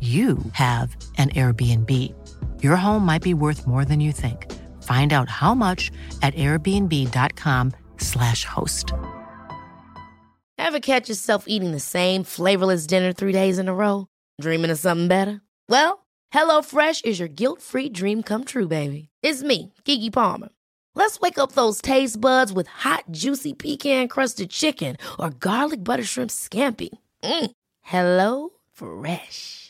you have an Airbnb. Your home might be worth more than you think. Find out how much at airbnb.com/slash host. Ever catch yourself eating the same flavorless dinner three days in a row? Dreaming of something better? Well, HelloFresh is your guilt-free dream come true, baby. It's me, Kiki Palmer. Let's wake up those taste buds with hot, juicy pecan-crusted chicken or garlic butter shrimp scampi. Mm. Hello Fresh.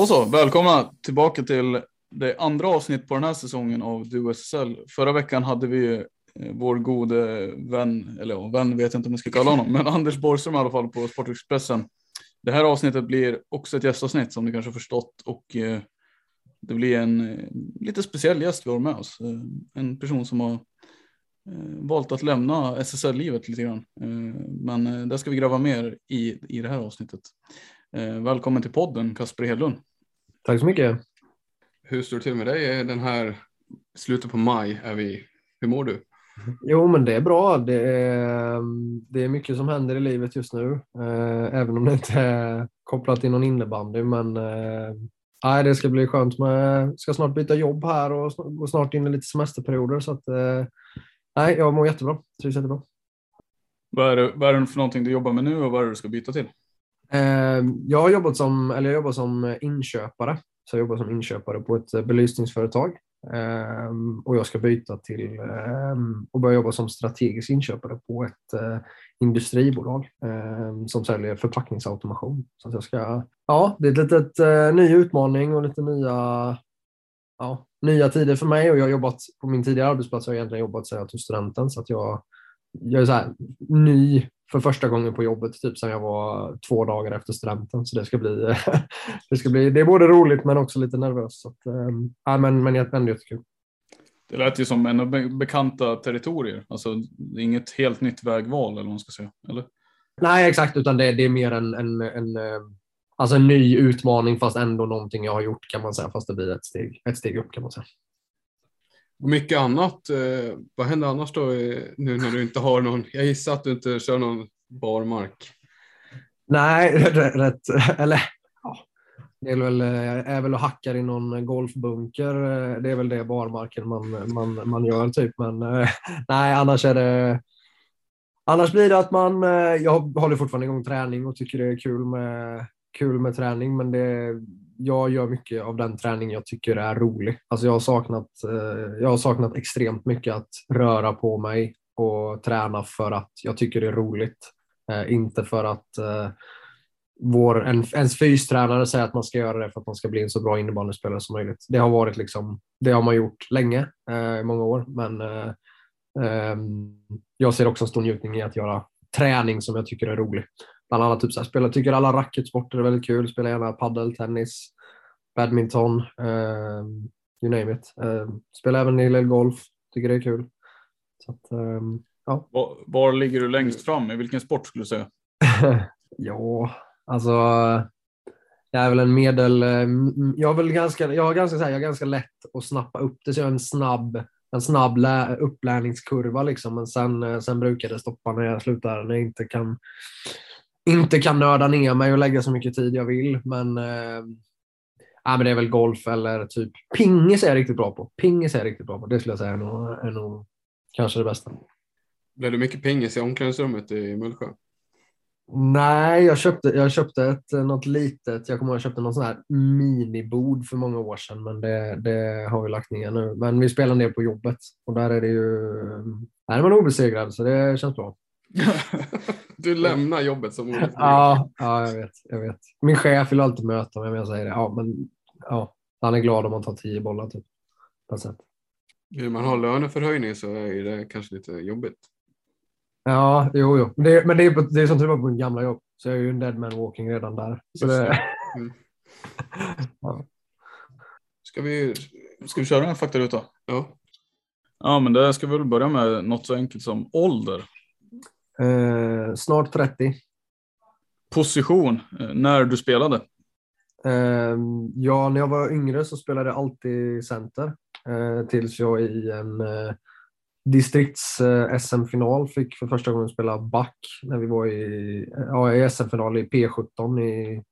Då så, välkomna tillbaka till det andra avsnitt på den här säsongen av Du SSL. Förra veckan hade vi eh, vår gode vän, eller ja, vän vet jag inte om jag ska kalla honom, men Anders Borgström i alla fall på Sportexpressen. Det här avsnittet blir också ett gästavsnitt som ni kanske förstått och eh, det blir en eh, lite speciell gäst vi har med oss. Eh, en person som har eh, valt att lämna SSL-livet lite grann. Eh, men det ska vi gräva mer i, i det här avsnittet. Välkommen till podden Kasper Hedlund. Tack så mycket. Hur står det till med dig den här slutet på maj? Är vi, hur mår du? Jo, men det är bra. Det är, det är mycket som händer i livet just nu, eh, även om det inte är kopplat till någon innebandy. Men eh, nej, det ska bli skönt. Med, jag ska snart byta jobb här och gå snart in i lite semesterperioder. Så att, eh, nej, jag mår jättebra. Trivs jättebra. Vad är, det, vad är det för någonting du jobbar med nu och vad är det du ska byta till? Eh, Jag har jobbat som, eller jag jobbar som inköpare. Så jag jobbar som inköpare på ett eh, belysningsföretag. Eh, Och jag ska byta till eh, och börja jobba som strategisk inköpare på ett eh, industribolag eh, som säljer förpackningsautomation. Så att jag ska, ja, det är en litet eh, ny utmaning och lite nya, ja, nya tider för mig. Och jag har jobbat på min tidigare arbetsplats, har jag egentligen jobbat sedan jag tog studenten. Så att jag, jag är så här, ny för första gången på jobbet typ sedan jag var två dagar efter studenten. Så det ska bli, det ska bli, det är både roligt men också lite nervöst. Så att, ja, men, men ändå jättekul. Det lät ju som en be- bekanta territorier. Alltså det är inget helt nytt vägval eller vad man ska säga. Eller? Nej, exakt, utan det, det är mer en, en, en, eh, alltså en ny utmaning fast ändå någonting jag har gjort kan man säga, fast det blir ett steg, ett steg upp kan man säga. Och mycket annat. Eh, vad händer annars då eh, nu när du inte har någon? Jag gissar att du inte kör någon barmark. Nej, rätt, eller ja, det är väl, eh, är väl och hackar i någon golfbunker. Eh, det är väl det barmarken man, man, man gör typ. Men nej, annars är det Annars blir det att man, jag håller fortfarande igång träning och tycker det är kul med, kul med träning, men det, jag gör mycket av den träning jag tycker är rolig. Alltså jag, har saknat, eh, jag har saknat extremt mycket att röra på mig och träna för att jag tycker det är roligt. Eh, inte för att eh, vår, en, ens fystränare säger att man ska göra det för att man ska bli en så bra innebandyspelare som möjligt. Det har varit liksom, det har man gjort länge, i många år, men ehm, jag ser också en stor njutning i att göra träning som jag tycker är rolig. Bland annat typ så här, spela, tycker alla racketsporter är väldigt kul. Spela gärna padel, tennis, badminton. ehm, you name it. Eh, spelar även en del golf, tycker det är kul. Så att, eh, ja. Var, var ligger du längst fram? I vilken sport skulle du säga? ja, alltså jag är väl en medel... eh, Jag, är väl ganska, jag, har ganska, så här, jag är ganska lätt att snappa upp det, så jag har en snabb, en snabb lä, upplärningskurva. Liksom. Men sen, eh, sen brukar det stoppa när jag slutar, när jag inte kan, inte kan nörda ner mig och lägga så mycket tid jag vill. Men, eh, ja, men det är väl golf eller typ pingis är jag riktigt bra på. Pingis är jag riktigt bra på. Det skulle jag säga är nog, är nog kanske det bästa. Blev det mycket pingis i omklädningsrummet i Mullsjö? Nej, jag köpte, jag köpte ett, något litet. Jag kommer ihåg jag köpte någon sån här minibord för många år sedan, men det, det har vi lagt ner nu. Men vi spelar en del på jobbet och där är det ju... Där är man obesegrad, så det känns bra. du lämnar jobbet som obesegrad. Ja, ja jag, vet, jag vet. Min chef vill alltid möta mig om jag säger det. Ja, men ja, han är glad om man tar tio bollar typ. På sätt. Vill man ha löneförhöjning så är det kanske lite jobbigt. Ja, jo, jo. Det, men det är, det är som tur var på min gamla jobb, så jag är ju en dead man walking redan där. Så det, Mm. Ja. Ska vi... Ska vi köra en faktaruta? Ja. Ja, men det ska vi väl börja med något så enkelt som ålder. Eh, snart 30. Position, eh, när du spelade. Eh, ja, när jag var yngre så spelade jag alltid center eh, tills jag i en eh, distrikts eh, fick för första gången spela back när vi var i, ja, i SM-final i P17 i,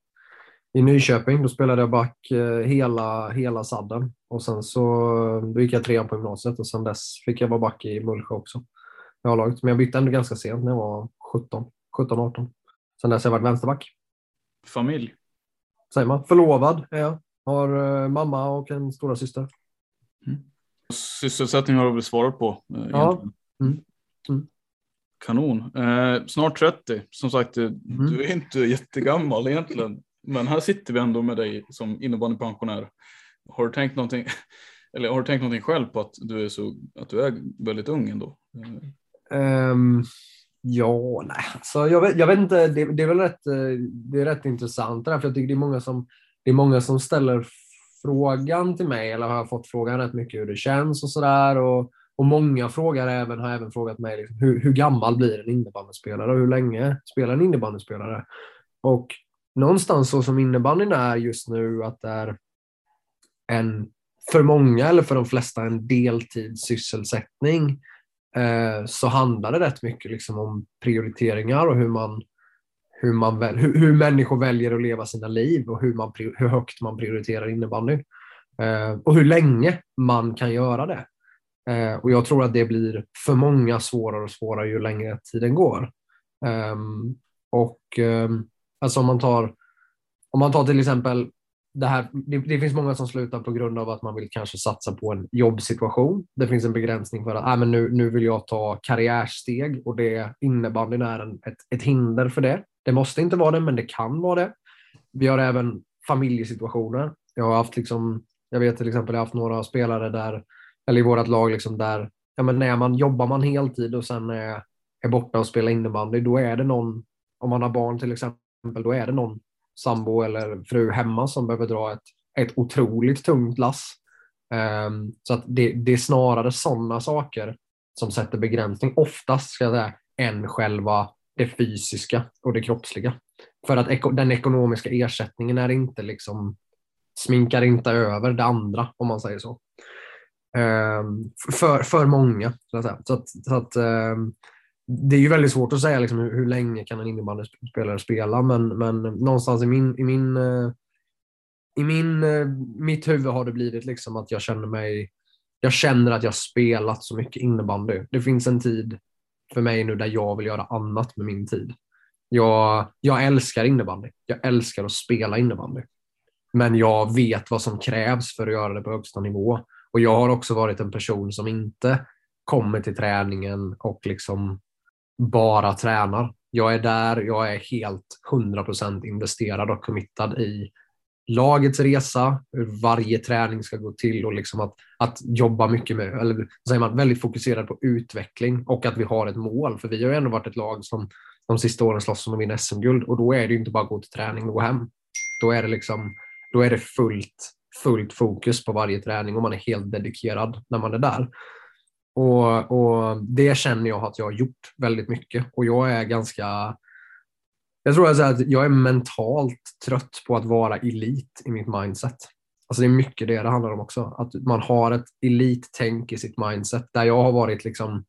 i Nyköping. Då spelade jag back hela, hela sadden och sen så då gick jag trean på gymnasiet och sen dess fick jag vara back i Mullsjö också. Jag har laget. Men jag bytte ändå ganska sent när jag var 17, 17-18. Sen dess har jag varit vänsterback Familj. säger man. Förlovad är jag. Har eh, mamma och en stora syster. Sysselsättning har du väl svarat på. eh, Ja. Mm. Mm. Kanon. Eh, snart 30. Som sagt, eh, du är inte jättegammal egentligen. Men här sitter vi ändå med dig som innebandypensionär. Har du tänkt någonting, eller har du tänkt någonting själv på att du är, så, att du är väldigt ung ändå? Um, ja, nej. Så jag, vet, jag vet inte, det, det är väl rätt, eh, det är rätt intressant det där, för jag tycker det är många som, det är många som ställer frågan till mig, eller har fått frågan rätt mycket hur det känns och sådär. Och, och många frågar även, har även frågat mig liksom, hur, hur gammal blir en innebandyspelare och hur länge spelar en innebandyspelare? Och någonstans så som innebandyn är just nu, att det är en, för många eller för de flesta, en deltidssysselsättning eh, så handlar det rätt mycket liksom om prioriteringar och hur man hur, man väl, hur, hur människor väljer att leva sina liv och hur, man, hur högt man prioriterar innebandy. Eh, och hur länge man kan göra det. Eh, och jag tror att det blir för många svårare och svårare ju längre tiden går. Ehm, och ehm, alltså om man tar, om man tar till exempel det, här, det, det finns många som slutar på grund av att man vill kanske satsa på en jobbsituation. Det finns en begränsning för att ah, men nu, nu vill jag ta karriärsteg och det innebandyn är en, ett, ett hinder för det. Det måste inte vara det, men det kan vara det. Vi har även familjesituationer. Jag har haft liksom, jag vet till exempel, jag har haft några spelare där, eller i vårt lag, liksom där, ja, men när man jobbar man heltid och sen är, är borta och spelar innebandy, då är det någon, om man har barn till exempel, då är det någon sambo eller fru hemma som behöver dra ett, ett otroligt tungt lass. Um, så att det, det är snarare sådana saker som sätter begränsning, oftast ska jag säga, än själva det fysiska och det kroppsliga. För att eko, den ekonomiska ersättningen är inte liksom, sminkar inte över det andra, om man säger så. Um, för, för många. Så att, säga. så att, så att um, det är ju väldigt svårt att säga liksom, hur, hur länge kan en innebandyspelare spela, men, men någonstans i min, i min, eh, i min, eh, mitt huvud har det blivit liksom att jag känner mig jag känner att jag spelat så mycket innebandy. Det finns en tid för mig nu där jag vill göra annat med min tid. Jag, jag älskar innebandy. Jag älskar att spela innebandy. Men jag vet vad som krävs för att göra det på högsta nivå. Och jag har också varit en person som inte kommer till träningen och liksom bara tränar. Jag är där, jag är helt 100% investerad och committad i lagets resa, hur varje träning ska gå till och liksom att, att jobba mycket med, eller säger man, väldigt fokuserad på utveckling och att vi har ett mål. För vi har ju ändå varit ett lag som de sista åren slåss om att vinna SM-guld och då är det ju inte bara att gå till träning och gå hem. Då är det liksom, då är det fullt, fullt fokus på varje träning och man är helt dedikerad när man är där. Och, och Det känner jag att jag har gjort väldigt mycket och jag är ganska jag tror att jag är mentalt trött på att vara elit i mitt mindset. Alltså det är mycket det det handlar om också. Att man har ett elittänk i sitt mindset där jag har varit liksom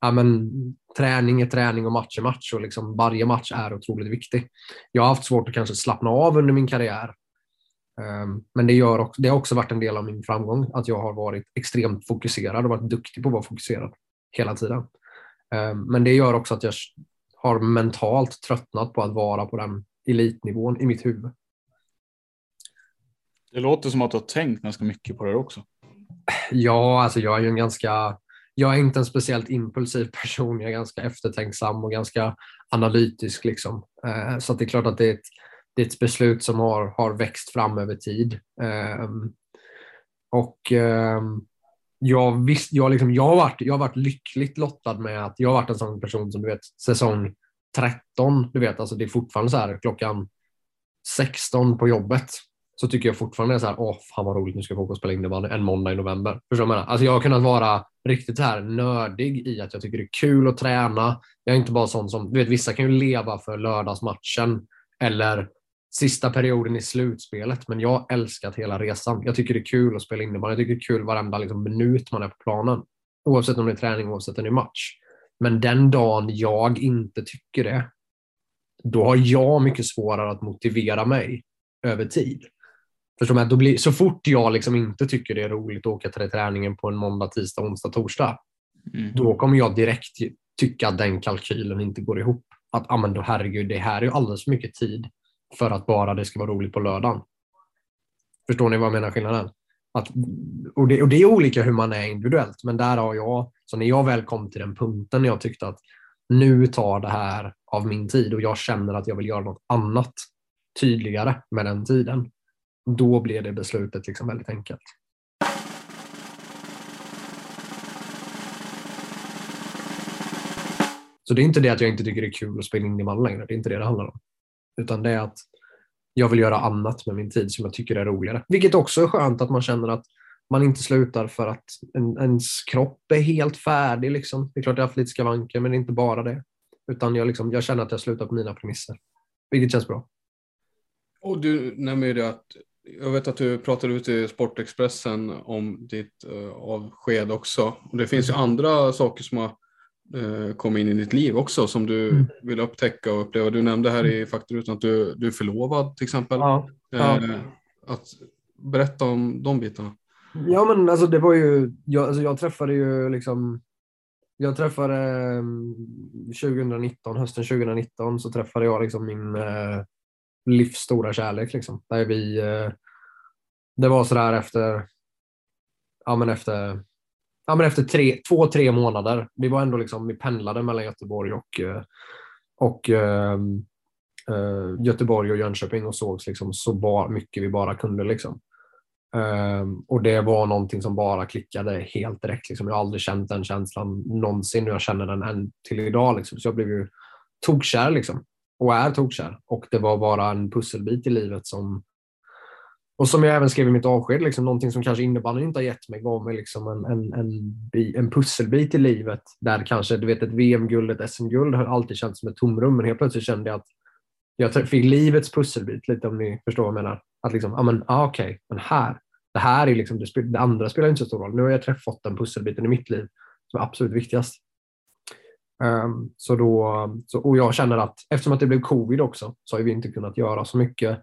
ja, men, träning är träning och match är match och liksom varje match är otroligt viktig. Jag har haft svårt att kanske slappna av under min karriär. Um, men det, gör också, det har också varit en del av min framgång att jag har varit extremt fokuserad och varit duktig på att vara fokuserad hela tiden. Um, men det gör också att jag har mentalt tröttnat på att vara på den elitnivån i mitt huvud. Det låter som att du har tänkt ganska mycket på det också. Ja, alltså jag är ju en ganska, jag är inte en speciellt impulsiv person. Jag är ganska eftertänksam och ganska analytisk. Liksom. Eh, så det är klart att det är ett, det är ett beslut som har, har växt fram över tid. Ehm, och ehm, jag, visst, jag, liksom, jag, har varit, jag har varit lyckligt lottad med att jag har varit en sån person som du vet, säsong 13, du vet, alltså det är fortfarande så här klockan 16 på jobbet så tycker jag fortfarande så här, åh fan vad roligt, nu ska jag åka och spela innebandy en måndag i november. Förstår du vad jag menar? Alltså jag har kunnat vara riktigt här nördig i att jag tycker det är kul att träna. Jag är inte bara sån som, du vet vissa kan ju leva för lördagsmatchen eller sista perioden i slutspelet, men jag har älskat hela resan. Jag tycker det är kul att spela innebandy. Jag tycker det är kul varenda liksom, minut man är på planen. Oavsett om det är träning, oavsett om det är match. Men den dagen jag inte tycker det, då har jag mycket svårare att motivera mig över tid. Förstår man? Då blir, så fort jag liksom inte tycker det är roligt att åka till träningen på en måndag, tisdag, onsdag, torsdag, mm. då kommer jag direkt tycka att den kalkylen inte går ihop. Att ah, men då, herregud, det här är ju alldeles för mycket tid för att bara det ska vara roligt på lördagen. Förstår ni vad jag menar skillnaden? Att, och, det, och det är olika hur man är individuellt, men där har jag, så när jag väl kom till den punkten när jag tyckte att nu tar det här av min tid och jag känner att jag vill göra något annat tydligare med den tiden, då blir det beslutet liksom väldigt enkelt. Så det är inte det att jag inte tycker det är kul att spela in i man längre. Det är inte det det handlar om. Utan det är att jag vill göra annat med min tid som jag tycker är roligare. Vilket också är skönt att man känner att man inte slutar för att en, ens kropp är helt färdig. Liksom. Det är klart jag har haft lite skavanker, men det är inte bara det. Utan jag, liksom, jag känner att jag slutar på mina premisser. Vilket känns bra. Och du nämner ju det att jag vet att du pratade ut i Sportexpressen om ditt uh, avsked också. Och det finns ju andra saker som har uh, kommit in i ditt liv också som du mm. vill upptäcka och uppleva. Du nämnde här i mm. faktarutan att du, du är förlovad till exempel. Ja, ja. Uh, att berätta om de bitarna. Ja men alltså det var ju, jag, alltså, jag träffade ju liksom jag träffade 2019, hösten 2019 så träffade jag liksom min livs stora kärlek. Liksom. Där vi, eh, det var sådär efter, ja, men efter, ja, men efter tre, två, tre månader. Vi var ändå liksom, vi pendlade mellan Göteborg och, eh, och uh, Göteborg och Jönköping och sågs liksom så bar, mycket vi bara kunde. Liksom. Um, och det var någonting som bara klickade helt direkt. Liksom. Jag har aldrig känt den känslan någonsin och jag känner den än till idag. Liksom. Så jag blev ju tokkär. Liksom och är tokkär. Och det var bara en pusselbit i livet som och som jag även skrev i mitt avsked, liksom, någonting som kanske innebandyn inte har gett mig gav mig liksom en, en, en, en pusselbit i livet där kanske du vet ett VM-guld, ett SM-guld har alltid känts som ett tomrum men helt plötsligt kände jag att jag fick livets pusselbit lite om ni förstår vad jag menar. Att liksom, ah, men ah, okej, okay, men här, det här är liksom, det, det andra spelar inte så stor roll. Nu har jag fått den pusselbiten i mitt liv som är absolut viktigast. Um, så då, så, och jag känner att eftersom att det blev covid också så har vi inte kunnat göra så mycket.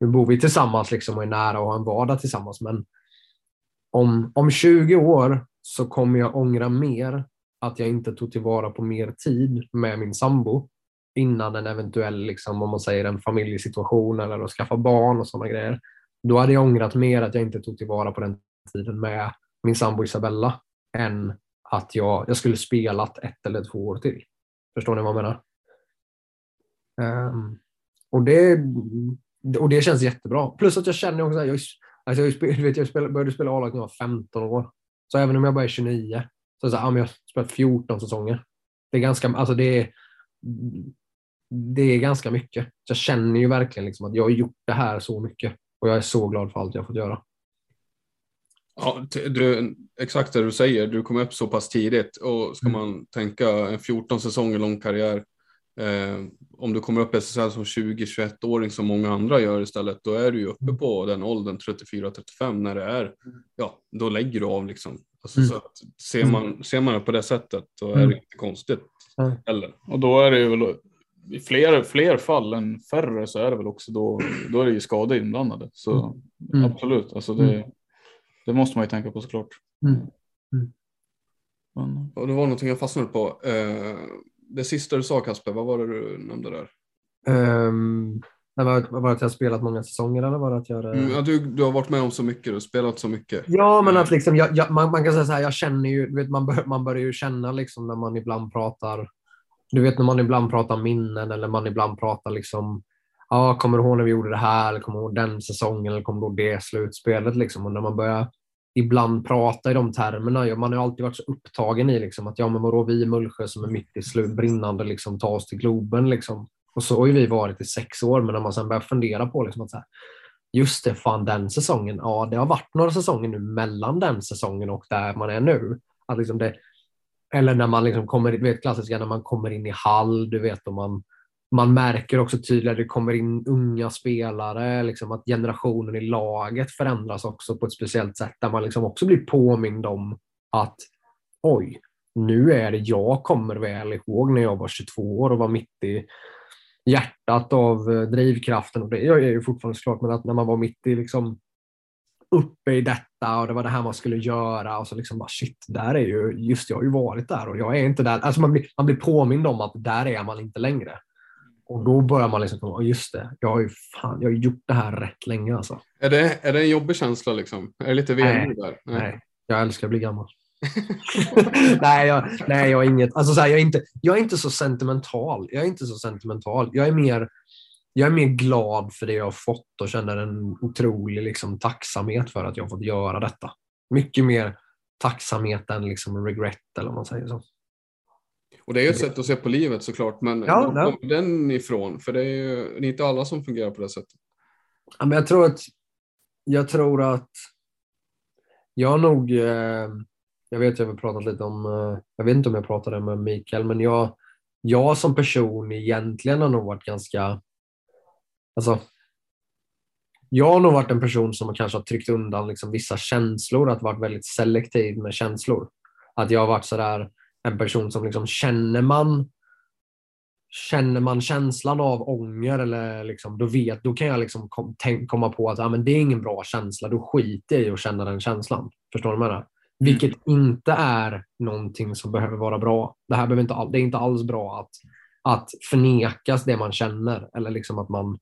Nu bor vi tillsammans liksom och är nära och har en vardag tillsammans men om, om 20 år så kommer jag ångra mer att jag inte tog tillvara på mer tid med min sambo innan en eventuell, liksom, om man säger en familjesituation eller att skaffa barn och sådana grejer. Då hade jag ångrat mer att jag inte tog tillvara på den tiden med min sambo Isabella än att jag, jag skulle spelat ett eller två år till. Förstår ni vad jag menar? Um, och, det, och det känns jättebra. Plus att jag känner också att jag, alltså jag, vet, jag spel, började spela A-lag när jag var 15 år. Så även om jag bara är 29 så, så, ja, men jag har spelat 14 säsonger. Det är ganska, alltså det är, det är ganska mycket. Så jag känner ju verkligen liksom att jag har gjort det här så mycket. Och jag är så glad för allt jag fått göra. Ja, du, exakt det du säger, du kom upp så pass tidigt och ska mm. man tänka en 14 säsonger lång karriär, eh, om du kommer upp i SSL som 20-21-åring som många andra gör istället, då är du ju uppe mm. på den åldern 34-35 när det är, ja, då lägger du av liksom. Alltså, mm. så att ser, man, ser man det på det sättet, då är det inte konstigt heller. Och då är det ju väl i fler, fler fall än färre så är det väl också då, då är det ju skador inblandade. Så mm. absolut, alltså det, det måste man ju tänka på såklart. Mm. Mm. Men... Och det var någonting jag fastnade på. Eh, det sista du sa Kasper, vad var det du nämnde där? Um, var, var det att jag spelat många säsonger eller var det att jag... Mm, ja, du, du har varit med om så mycket, du har spelat så mycket. Ja, men att liksom, jag, jag, man, man, kan säga så här, jag känner ju, vet, man, bör, man börjar ju känna liksom när man ibland pratar, du vet när man ibland pratar minnen eller man ibland pratar liksom ja, kommer du ihåg när vi gjorde det här? Eller kommer du ihåg den säsongen? Eller kommer du ihåg det slutspelet? Liksom? Och när man börjar ibland prata i de termerna. Man har alltid varit så upptagen i liksom, att ja, men vadå, vi i Mullsjö som är mitt i slut, brinnande, liksom, ta oss till Globen. Liksom. Och så har ju vi varit i sex år, men när man sen börjar fundera på liksom, att så här, just det, fan den säsongen, ja det har varit några säsonger nu mellan den säsongen och där man är nu. Att liksom det, eller när man liksom kommer, du vet klassiska när man kommer in i hall, du vet om man man märker också tydligare att det kommer in unga spelare, liksom att generationen i laget förändras också på ett speciellt sätt där man liksom också blir påmind om att oj, nu är det jag kommer väl ihåg när jag var 22 år och var mitt i hjärtat av eh, drivkraften. Och det jag är ju fortfarande såklart, men att när man var mitt i liksom uppe i detta och det var det här man skulle göra och så liksom bara shit, där är ju, just jag har ju varit där och jag är inte där. Alltså man blir, man blir påmind om att där är man inte längre. Och då börjar man liksom komma, just det, jag har ju fan, jag har gjort det här rätt länge alltså. Är det, är det en jobbig känsla liksom? Är det lite vemod där? Nej. nej, jag älskar att bli gammal. nej, jag, nej, jag är inget, alltså så här, jag, är inte, jag är inte så sentimental. Jag är inte så sentimental. Jag är mer, jag är mer glad för det jag har fått och känner en otrolig liksom, tacksamhet för att jag har fått göra detta. Mycket mer tacksamhet än liksom regret eller om man säger så. Och det är ju ett sätt att se på livet såklart, men ja, var kommer den ifrån? För det är ju det är inte alla som fungerar på det sättet. Ja, men jag tror att jag tror att jag nog, eh, jag vet jag har pratat lite om, eh, jag vet inte om jag pratade med Mikael, men jag, jag som person egentligen har nog varit ganska, alltså jag har nog varit en person som kanske har tryckt undan liksom vissa känslor, att varit väldigt selektiv med känslor. Att jag har varit sådär, en person som liksom känner man Känner man känslan av ånger eller liksom, då, vet, då kan jag liksom kom, tänk, komma på att ja, men det är ingen bra känsla. Då skiter jag i att känna den känslan. Förstår du vad jag menar? Vilket mm. inte är någonting som behöver vara bra. Det här behöver inte, det är inte alls bra att, att förnekas det man känner. Eller liksom att man,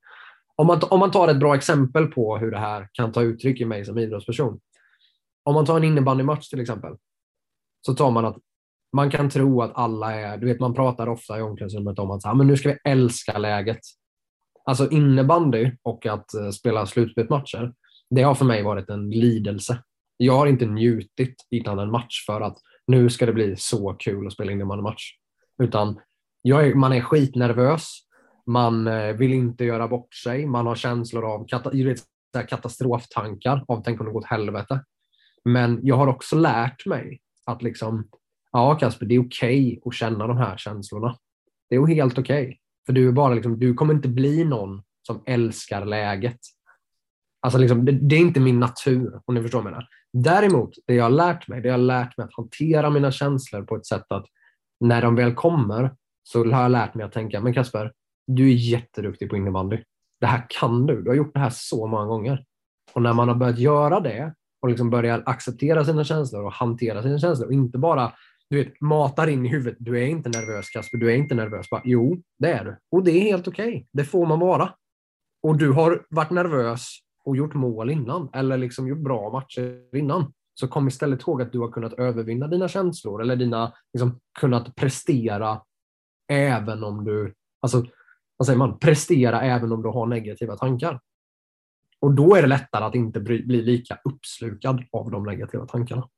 om, man, om man tar ett bra exempel på hur det här kan ta uttryck i mig som idrottsperson. Om man tar en innebandymatch till exempel. Så tar man att man kan tro att alla är, du vet man pratar ofta i omklädningsrummet om att så här, men nu ska vi älska läget. Alltså innebandy och att uh, spela slutspelsmatcher, det har för mig varit en lidelse. Jag har inte njutit innan en match för att nu ska det bli så kul att spela innebandymatch. Utan är, man är skitnervös, man uh, vill inte göra bort sig, man har känslor av kata, vet, katastroftankar av tänk om det går åt helvete. Men jag har också lärt mig att liksom ja Kasper, det är okej okay att känna de här känslorna. Det är helt okej. Okay. För du, är bara liksom, du kommer inte bli någon som älskar läget. Alltså liksom, det, det, är inte min natur, om ni förstår vad jag menar. Däremot, det jag har lärt mig, det jag har lärt mig att hantera mina känslor på ett sätt att när de väl kommer så har jag lärt mig att tänka, men Kasper, du är jätteduktig på innebandy. Det här kan du. Du har gjort det här så många gånger. Och när man har börjat göra det och liksom börjar acceptera sina känslor och hantera sina känslor och inte bara du vet, matar in i huvudet. Du är inte nervös Kasper, du är inte nervös. Bara, jo, det är du. Och det är helt okej. Okay. Det får man vara. Och du har varit nervös och gjort mål innan eller liksom gjort bra matcher innan. Så kom istället ihåg att du har kunnat övervinna dina känslor eller dina, liksom, kunnat prestera även om du, alltså, vad säger man, prestera även om du har negativa tankar. Och då är det lättare att inte bli, bli lika uppslukad av de negativa tankarna.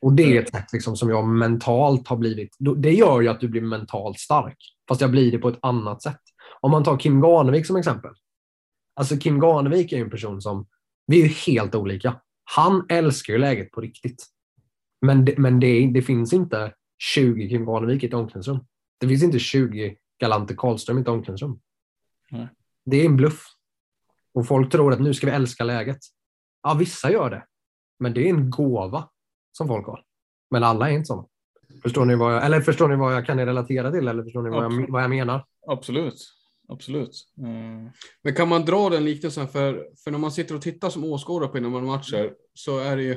Och det är ett sätt liksom som jag mentalt har blivit. Det gör ju att du blir mentalt stark. Fast jag blir det på ett annat sätt. Om man tar Kim Garnevik som exempel. Alltså Kim Garnevik är ju en person som, vi är helt olika. Han älskar ju läget på riktigt. Men det, men det, det finns inte 20 Kim Garnevik i ett omklädningsrum. Det finns inte 20 Galante Karlström i ett omklädningsrum. Det är en bluff. Och folk tror att nu ska vi älska läget. Ja, vissa gör det. Men det är en gåva som folk har. Men alla är inte sådana. Förstår ni vad jag, eller förstår ni vad jag kan relatera till? Eller förstår ni vad jag, vad jag menar? Absolut. Absolut. Eh, Men kan man dra den liknelsen för, för när man sitter och tittar som åskådare på innebandymatcher så är det ju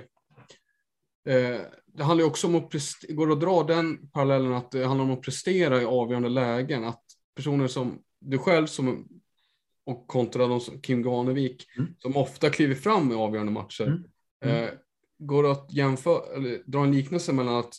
eh, det handlar ju också om att prestera, går det att dra den parallellen att det handlar om att prestera i avgörande lägen, att personer som du själv som och kontra de som Kim Garnevik Mm. som ofta kliver fram i avgörande matcher. Mm. Mm. Eh, går det att jämföra, eller dra en liknelse mellan att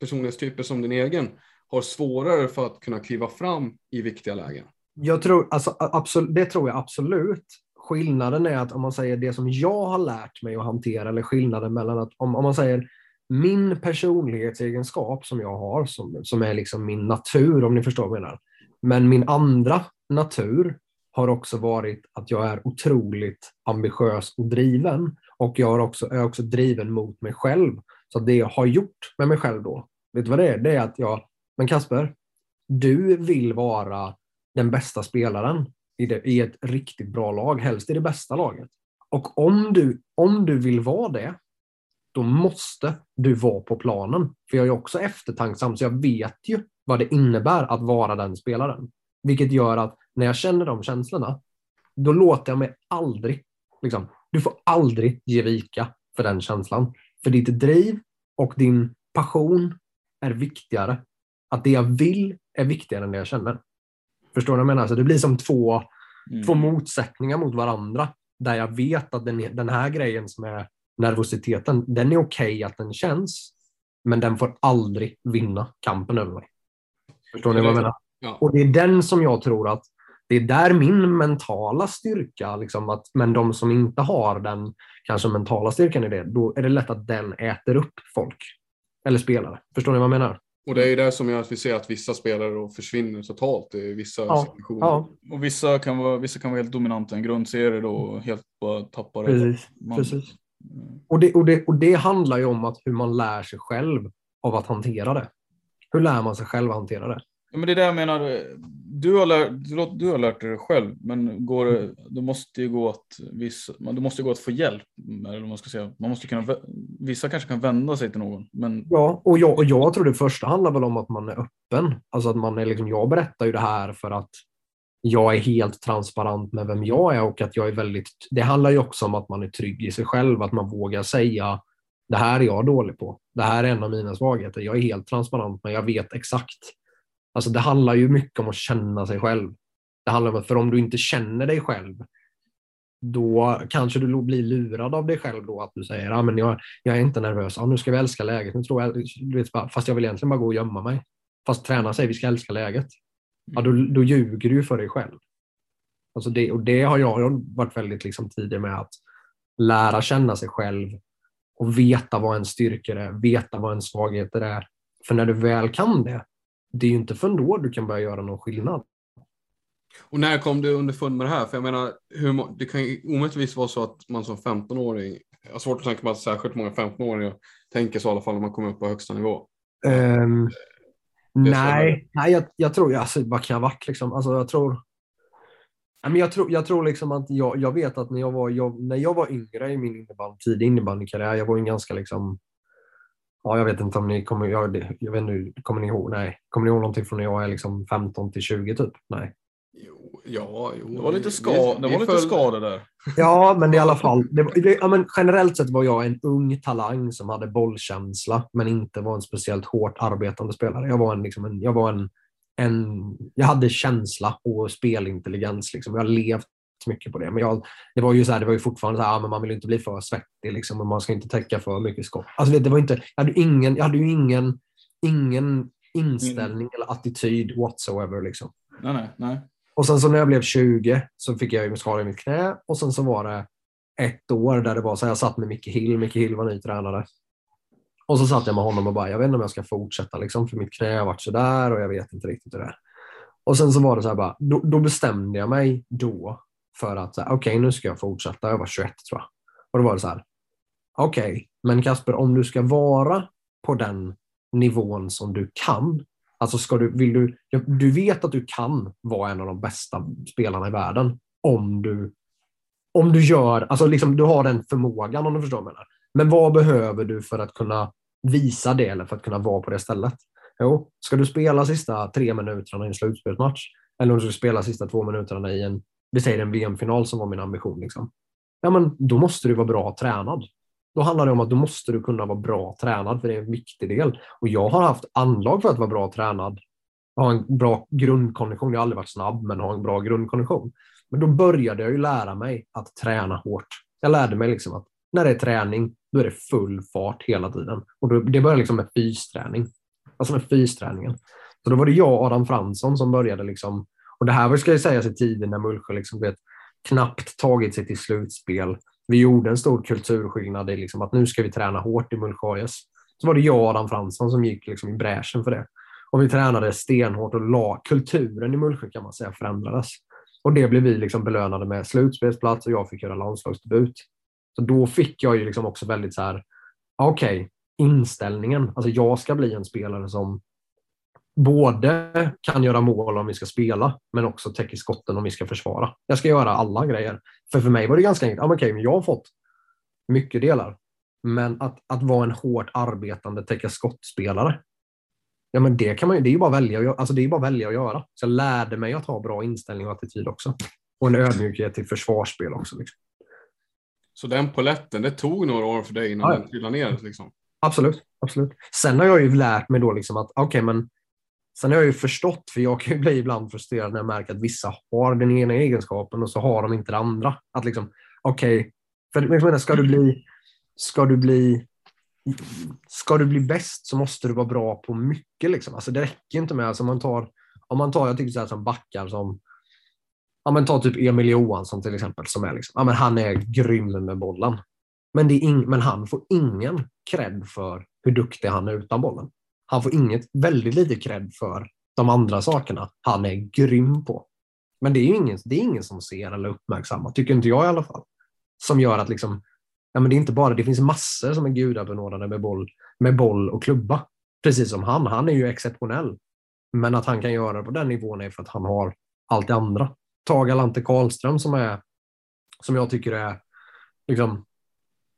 personlighetstyper som din egen har svårare för att kunna kliva fram i viktiga lägen? Jag tror, alltså, absolut, det tror jag absolut. Skillnaden är att om man säger det som jag har lärt mig att hantera, eller skillnaden mellan att om, om man säger min personlighetsegenskap som jag har, som, som är liksom min natur om ni förstår vad jag menar. Men min andra natur har också varit att jag är otroligt ambitiös och driven. Och jag har också, är också driven mot mig själv. Så det jag har gjort med mig själv då, vet du vad det är? Det är att jag, men Kasper, du vill vara den bästa spelaren i, det, i ett riktigt bra lag, helst i det bästa laget. Och om du, om du vill vara det, då måste du vara på planen. För jag är också eftertanksam, så jag vet ju vad det innebär att vara den spelaren. Vilket gör att när jag känner de känslorna, då låter jag mig aldrig, liksom, du får aldrig ge vika för den känslan. För ditt driv och din passion är viktigare. Att det jag vill är viktigare än det jag känner. Förstår du vad jag menar? Så det blir som två, mm. två motsättningar mot varandra. Där jag vet att den, den här grejen som är nervositeten, den är okej att den känns. Men den får aldrig vinna kampen över mig. Förstår ni vad jag menar? Ja. Och det är den som jag tror att det är där min mentala styrka, liksom att, men de som inte har den kanske mentala styrkan i det, då är det lätt att den äter upp folk. Eller spelare. Förstår ni vad jag menar? Och det är ju det som gör att vi ser att vissa spelare då försvinner totalt i vissa Ja, situationer. Ja, Och vissa kan vara, vissa kan vara helt dominanta i en grundserie då och helt bara tappa det. precis. Man- precis. Och, det, och, det, och det handlar ju om att hur man lär sig själv av att hantera det. Hur lär man sig själv att hantera det? Ja, men det är det jag menar. Du har, lärt, du har lärt dig det själv, men går, det- måste ju gå att vissa, du måste gå att få hjälp. Eller man ska säga. Man måste kunna, vissa kanske kan vända sig till någon, men Ja, och jag, och jag tror det första handlar väl om att man är öppen. Alltså att man är liksom, jag berättar ju det här för att jag är helt transparent med vem jag är och att jag är väldigt, det handlar ju också om att man är trygg i sig själv, att man vågar säga det här är jag dålig på. Det här är en av mina svagheter. Jag är helt transparent, men jag vet exakt. Alltså det handlar ju mycket om att känna sig själv. Det handlar om att, för om du inte känner dig själv, då kanske du blir lurad av dig själv då att du säger, ah, men jag, jag är inte nervös, ah, nu ska vi älska läget, nu tror jag, du vet, fast jag vill egentligen bara gå och gömma mig. Fast tränaren säger vi ska älska läget. Ja, då, då ljuger du ju för dig själv. Alltså det, och det har jag varit väldigt liksom tidig med att lära känna sig själv och veta vad en styrka är, veta vad en svagheter är. För när du väl kan det, det är ju inte förrän då du kan börja göra någon skillnad. Och när kom du underfund med det här? För jag menar, hur, det kan ju omöjligtvis vara så att man som 15-åring, jag har svårt att tänka mig att särskilt många 15-åringar tänker så i alla fall när man kommer upp på högsta nivå. Är nej, nej jag, jag tror, alltså, vad kan jag varit liksom? Alltså, jag tror, men jag tror, jag tror liksom att jag, jag vet att när jag var, jag, när jag var yngre i min innebandy, tidig innebandykarriär, jag var en ganska liksom, ja, jag vet inte om ni kommer, jag, jag vet inte, kommer ni ihåg, nej, kommer ni ihåg någonting från när jag är liksom 15 till 20 typ? Nej. Jo, ja, jo. det var lite, ska, vi- det var lite skada där. Ja, men i alla fall. Det, det, ja, men generellt sett var jag en ung talang som hade bollkänsla, men inte var en speciellt hårt arbetande spelare. Jag var en, liksom en, jag var en, en jag hade känsla och spelintelligens. Liksom. Jag har levt mycket på det. Men jag, det var ju så här, det var ju fortfarande så här, ja, men man vill inte bli för svettig liksom, och man ska inte täcka för mycket skott. Alltså, det var inte, jag hade, ingen, jag hade ju ingen, ingen inställning eller attityd whatsoever. Liksom. Nej, nej, nej. Och sen så när jag blev 20 så fick jag ju skada i mitt knä och sen så var det ett år där det var så här, jag satt med Micke Hill, Micke Hill var ny tränare. Och så satt jag med honom och bara, jag vet inte om jag ska fortsätta liksom, för mitt knä har varit sådär och jag vet inte riktigt hur det är. Och sen så var det så här bara, då, då bestämde jag mig då för att okej, okay, nu ska jag fortsätta. Jag var 21 tror jag. Och då var det så här, okej, okay, men Kasper, om du ska vara på den nivån som du kan, alltså ska du, vill du, du vet att du kan vara en av de bästa spelarna i världen om du, om du gör, alltså liksom du har den förmågan om du förstår vad jag menar. Men vad behöver du för att kunna visa det eller för att kunna vara på det stället? Jo, ska du spela sista tre minuterna i en slutspelsmatch eller om du ska spela sista två minuterna i en, vi säger en VM-final som var min ambition, liksom. ja, men då måste du vara bra tränad. Då handlar det om att då måste du kunna vara bra tränad, för det är en viktig del. Och jag har haft anlag för att vara bra tränad. Ha en bra grundkondition. Jag har aldrig varit snabb, men ha en bra grundkondition. Men då började jag ju lära mig att träna hårt. Jag lärde mig liksom att när det är träning, då är det full fart hela tiden. Och då, det börjar liksom med fysträning. Alltså med fysträningen. Så då var det jag och Adam Fransson som började liksom, och det här ska ju sägas i tiden när Mullsjö liksom vet, knappt tagit sig till slutspel. Vi gjorde en stor kulturskillnad i liksom att nu ska vi träna hårt i Mullsjö Så var det jag och Adam Fransson som gick liksom i bräschen för det. Och vi tränade stenhårt och la kulturen i Mullsjö kan man säga förändrades. Och det blev vi liksom belönade med slutspelsplats och jag fick göra landslagsdebut. Så då fick jag ju liksom också väldigt så här, okej, okay, inställningen. Alltså jag ska bli en spelare som både kan göra mål om vi ska spela, men också täcker skotten om vi ska försvara. Jag ska göra alla grejer. För för mig var det ganska enkelt. Ja, okay, jag har fått mycket delar. Men att, att vara en hårt arbetande täcka skottspelare, ja, men det, kan man, det är ju bara välja, alltså det är bara välja att göra. Så jag lärde mig att ha bra inställning och attityd också. Och en ödmjukhet till försvarsspel också. Liksom. Så den poletten, det tog några år för dig innan ja. den trillade ner? Liksom. Absolut, absolut. Sen har jag ju lärt mig då liksom att okej, okay, men sen har jag ju förstått, för jag kan ju bli ibland frustrerad när jag märker att vissa har den ena egenskapen och så har de inte det andra. Att liksom, okej, okay, för jag menar, ska du bli, ska du bli Ska du bli bäst så måste du vara bra på mycket. Liksom. Alltså det räcker inte med, alltså man tar, om man tar, jag tycker så här som backar som, ja men ta typ Emil Johansson till exempel, som är liksom, ja men han är grym med bollen. Men, det är ing, men han får ingen cred för hur duktig han är utan bollen. Han får inget, väldigt lite cred för de andra sakerna han är grym på. Men det är ingen, det är ingen som ser eller uppmärksammar, tycker inte jag i alla fall. Som gör att liksom, ja men det är inte bara, det finns massor som är gudabenådade med boll, med boll och klubba. Precis som han, han är ju exceptionell. Men att han kan göra det på den nivån är för att han har allt det andra. Ta Galante Karlström som är, som jag tycker är liksom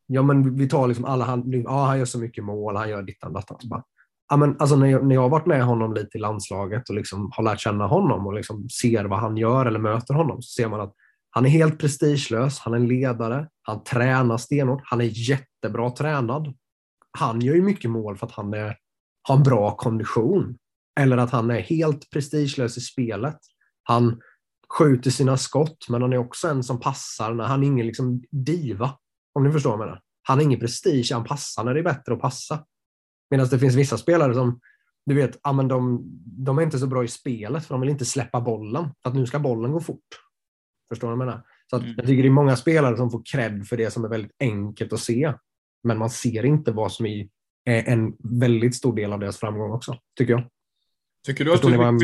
ja men vi tar liksom alla, han, ja, han gör så mycket mål, han gör dittan dattan. Ja, men alltså när, jag, när jag har varit med honom lite i landslaget och liksom har lärt känna honom och liksom ser vad han gör eller möter honom så ser man att han är helt prestigelös, han är en ledare, han tränar stenhårt, han är jättebra tränad. Han gör ju mycket mål för att han är, har en bra kondition. Eller att han är helt prestigelös i spelet. Han skjuter sina skott, men han är också en som passar. Han är ingen liksom diva. Om ni förstår vad jag menar. Han har ingen prestige, han passar när det är bättre att passa. Medan det finns vissa spelare som, du vet, ja, men de, de är inte så bra i spelet för de vill inte släppa bollen. För att nu ska bollen gå fort. Förstår du vad jag menar? Så mm. jag tycker det är många spelare som får cred för det som är väldigt enkelt att se. Men man ser inte vad som är en väldigt stor del av deras framgång också, tycker jag. Tycker du att du fick man...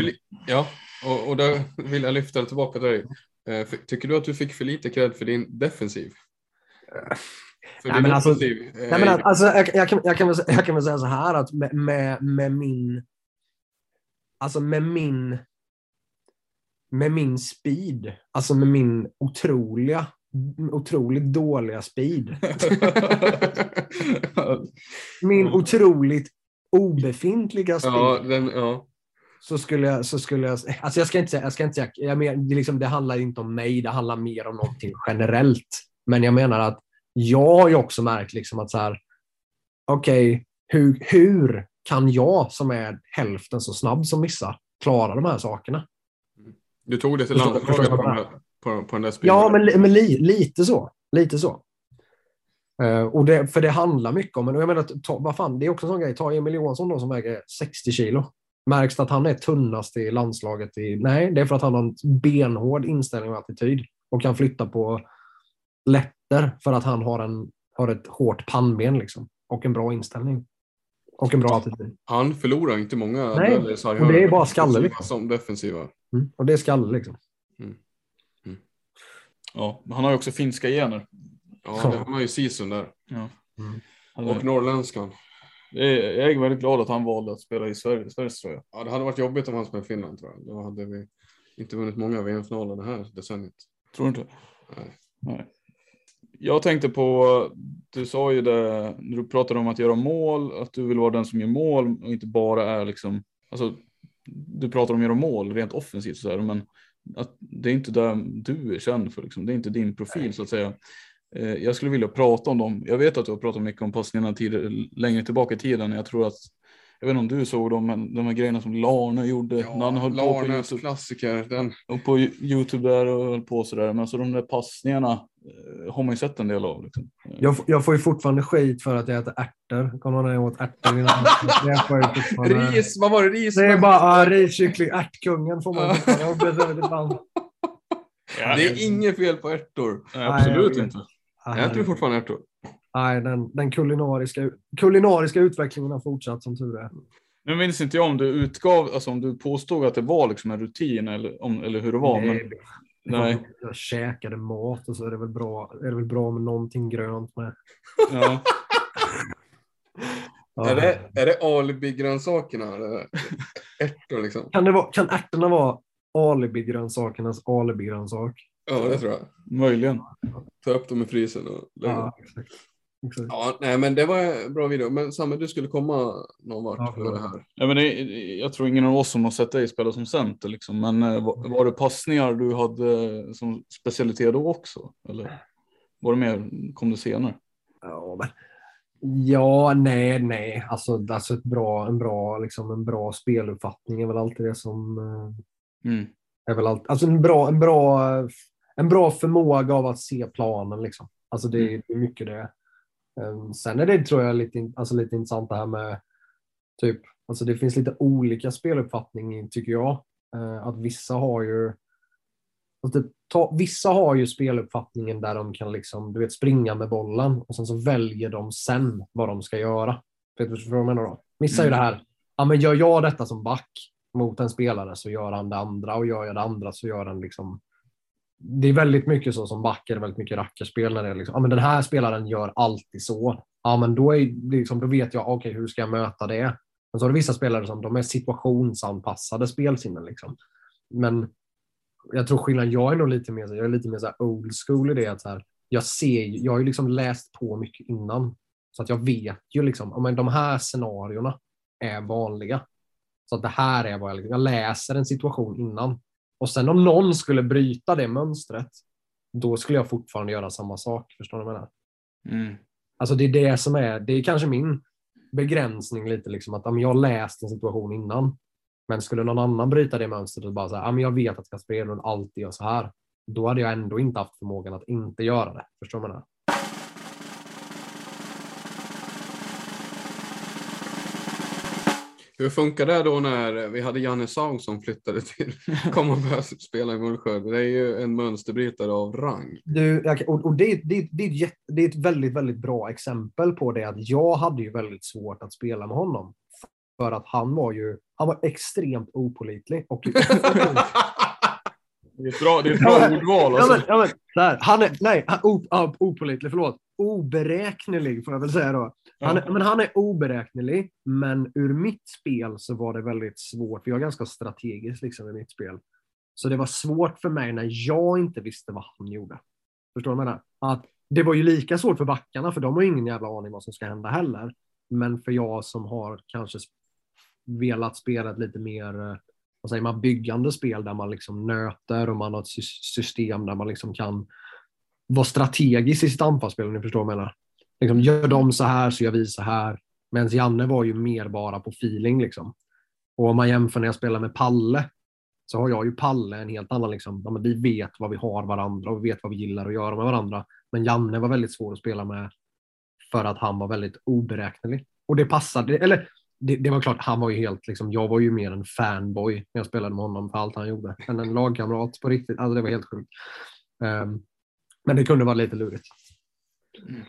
Ja, och, och där vill jag lyfta tillbaka till dig. Eh, tycker du att du fick för lite cred för din defensiv? Nej, men alltså, nej, men alltså, jag, jag, kan, jag, kan väl, jag kan väl säga så här att med, med, med min... Alltså med min... Med min speed, alltså med min otroliga, otroligt dåliga speed. min otroligt obefintliga speed. Ja, den, ja. Så skulle jag, så skulle jag, alltså jag ska inte säga, jag ska inte säga, jag men, det, liksom, det handlar inte om mig, det handlar mer om någonting generellt. Men jag menar att jag har ju också märkt liksom att så här, okej, okay, hur, hur kan jag som är hälften så snabb som vissa klara de här sakerna? Du tog det till landslaget på, på, på den där spelen? Ja, men, men li, lite så. Lite så. Uh, och det, för det handlar mycket om, och jag menar, ta, vad fan, det är också en sån grej, ta Emil Johansson då som väger 60 kilo. Märks det att han är tunnast i landslaget? I, nej, det är för att han har en benhård inställning och attityd och kan flytta på lätter för att han har, en, har ett hårt pannben liksom, och en bra inställning. Och en bra attityd. Han förlorar inte många Nej, och det är bara skalle. Liksom. Som defensiva. Mm, och det är skalle liksom. Mm. Mm. Ja, han har ju också finska gener. Ja, det har man ju Sisun där. Ja. Mm. Han Och norrländskan. Jag är, jag är väldigt glad att han valde att spela i Sverige, Sveriges tröja. Ja, det hade varit jobbigt om han spelade i Finland tror jag. Då hade vi inte vunnit många VM-finaler det här decenniet. Tror du inte? Nej. Nej. Jag tänkte på, du sa ju det, när du pratade om att göra mål, att du vill vara den som gör mål och inte bara är liksom, alltså du pratar om att göra mål rent offensivt så här, men att det är inte det du är känd för, liksom. det är inte din profil så att säga. Eh, Jag skulle vilja prata om dem. Jag vet att du har pratat mycket om passningarna tidigare, längre tillbaka i tiden. Jag tror att, jag vet inte om du såg dem, men de här grejerna som Larne gjorde när han höll på på Larnes YouTube klassiker. Den, och på Youtube där och höll på sådär. Men alltså de där passningarna eh, har man ju sett en del av. Liksom. Jag, jag får ju fortfarande skit för att jag äter ärtor. Kommer att jag åt ärtor innan? Jag får ju fortfarande- ris, vad var det? Ris? Det är bara ah, ris, kyckling, ärtkungen får man fortfarande. Jag blir så väldigt bland. Det är inget fel på ärtor. Nej, absolut Nej, jag- inte. Ah, Jag äter fortfarande ärtor. Nej, den, den kulinariska, kulinariska utvecklingen har fortsatt som tur är. Nu minns inte jag om du utgav, alltså om du påstod att det var liksom en rutin eller, om, eller hur det var. Men, Nej, nej. Jag käkade mat och så är det väl bra, är det väl bra med någonting grönt med. ja. Ja. Är det, är det alibi-grönsakerna? eller? Ärtor liksom? Kan, det vara, kan ärtorna vara alibi-grönsakernas alibi-grönsak? Ja, det tror jag. Möjligen. Ta upp dem i frysen och lägga. Ja, exakt. Ja, nej, men det var en bra video. Men Samme, du skulle komma någon vart Ja, med det här. Ja, men det, jag tror ingen av oss som har sett dig spela som center. Liksom. Men eh, var, var det passningar du hade som specialitet då också? Eller var det mer, kom det senare? Ja, men, ja, nej, nej. Alltså, alltså ett bra, en, bra, liksom, en bra speluppfattning är väl alltid det som eh, Mm. är väl allt, alltså en bra, en bra, en bra förmåga av att se planen liksom. Alltså det, är- det är mycket det. Um, sen är det tror jag lite, alltså lite intressant det här med typ, alltså det finns lite olika speluppfattning tycker jag. Eh, att vissa har ju att typ, ta, vissa har ju speluppfattningen där de kan liksom, du vet, springa med bollen och sen så väljer de sen vad de ska göra. Vet du vad jag menar då? Vissa är ju det här, ja men gör jag detta som back mot en spelare så gör han det andra och gör jag det andra så gör han liksom det är väldigt mycket så som backar, väldigt mycket rackarspel när det är liksom, ja men den här spelaren gör alltid så. Ja men då, är, det liksom, då vet jag, okej hur ska jag möta det? Men så har du vissa spelare som de är situationsanpassade spelsinnen liksom. Men jag tror skillnaden, jag är nog lite mer, så- jag är lite mer så här old school i det att så här, jag ser, ju- jag har ju liksom läst på mycket innan. Så att jag vet ju liksom, ja, men de här scenarierna är vanliga. Så att det här är vad jag, liksom, jag läser en situation innan. Och sen om någon skulle bryta det mönstret, då skulle jag fortfarande göra samma sak. Förstår du vad jag menar? Mm. Alltså det är det som är, det är kanske min begränsning lite liksom att men jag läst en situation innan. Men skulle någon annan bryta det mönstret och bara säga, ja, men jag vet att Kasper Edlund alltid gör så här. Då hade jag ändå inte haft förmågan att inte göra det. Förstår du vad jag menar? Hur funkar det då när vi hade Janne Saug som flyttade till, kom och började spela i Mullsjö? Det är ju en mönsterbrytare av rang. Du, och, och det, det, det, är ett jätte, det är ett väldigt, väldigt bra exempel på det att jag hade ju väldigt svårt att spela med honom. För att han var ju han var extremt opålitlig. Och, Det är ett bra, det är ett bra ordval. Ja, Alltså. men, ja, men. Han är, nej, han, o, ja, opålitlig, förlåt. Oberäknelig får jag väl säga då. Han är, men han är oberäknelig, men ur mitt spel så var det väldigt svårt. för Jag är ganska strategisk liksom i mitt spel. Så det var svårt för mig när jag inte visste vad han gjorde. Förstår du vad jag menar? Att det var ju lika svårt för backarna, för de har ingen jävla aning vad som ska hända heller. Men för jag som har kanske velat spela ett lite mer eh, vad säger man, byggande spel där man liksom nöter och man har ett system där man liksom kan vara strategisk i sitt anfallsspel om ni förstår vad jag menar. Liksom, gör de så här så gör vi så här. Medan Janne var ju mer bara på feeling. Liksom. Och om man jämför när jag spelar med Palle så har jag ju Palle en helt annan, liksom, ja, men vi vet vad vi har varandra och vi vet vad vi gillar att göra med varandra. Men Janne var väldigt svår att spela med för att han var väldigt oberäknelig. Och det passade, eller det, det var klart, han var ju helt, liksom, jag var ju mer en fanboy när jag spelade med honom för allt han gjorde. Än en lagkamrat på riktigt. Alltså det var helt sjukt. Um, men det kunde vara lite lurigt. Mm.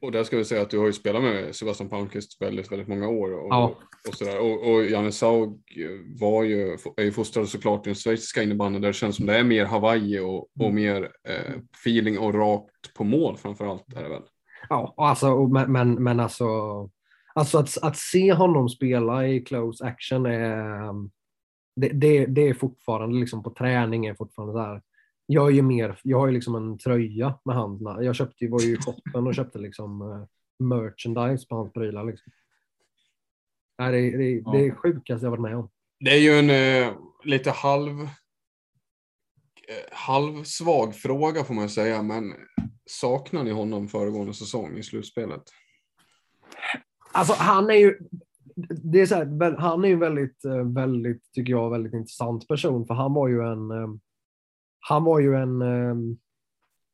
Och där ska vi säga att du har ju spelat med Sebastian Palmqvist väldigt, väldigt många år. Och, Ja. och, sådär. och, och Janne Saug var ju, är ju fostrad såklart i den schweiziska innebandyn där det känns som det är mer Hawaii och, och Mm. mer eh, feeling och rakt på mål framför allt. Är det väl. Ja, alltså, men, men, men alltså, alltså att, att se honom spela i close action är, det, det, det är fortfarande liksom på träning är fortfarande här. Jag är ju mer, jag har ju liksom en tröja med handen. Jag köpte ju, var ju i shoppen och köpte liksom eh, merchandise på hans prylar. Liksom. Nej, det, är- det, det är sjukaste jag varit med om. Det är ju en eh, lite halv, eh, halv svag fråga får man säga, men saknar ni honom föregående säsong i slutspelet? Alltså han är ju, det är så här, han är ju väldigt, eh, väldigt, tycker jag, väldigt intressant person för han var ju en, han var ju en, eh,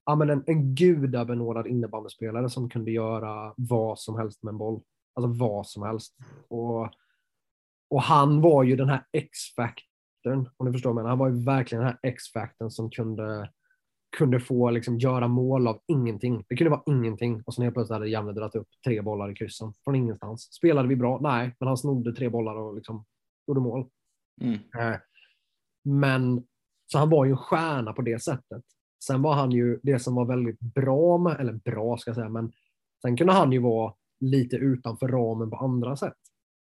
ja men en, en gudabenådad innebandyspelare som kunde göra vad som helst med en boll. Alltså vad som helst. Och, och han var ju den här X-faktorn, om ni förstår menar. Han var ju verkligen den här X-faktorn som kunde, kunde få liksom göra mål av ingenting. Det kunde vara ingenting och sen helt plötsligt hade Janne dragit upp tre bollar i kryssen från ingenstans. Spelade vi bra? Nej, men han snodde tre bollar och liksom gjorde mål. Mm. Eh, Men så han var ju en stjärna på det sättet. Sen var han ju det som var väldigt bra med, eller bra ska jag säga, men sen kunde han ju vara lite utanför ramen på andra sätt.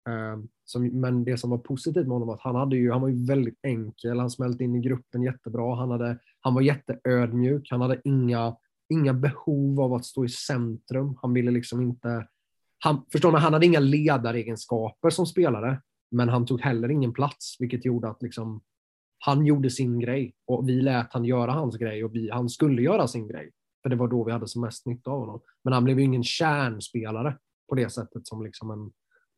Ehm, men det som var positivt med honom var att han, hade ju, han var ju väldigt enkel, han smälte in i gruppen jättebra, han, hade, han var jätteödmjuk, han hade inga, inga behov av att stå i centrum. Han ville liksom inte... Han, förstår ni, han hade inga ledaregenskaper som spelare, men han tog heller ingen plats, vilket gjorde att liksom, han gjorde sin grej och vi lät han göra hans grej och vi, han skulle göra sin grej. För det var då vi hade som mest nytta av honom. Men han blev ju ingen kärnspelare på det sättet som liksom en...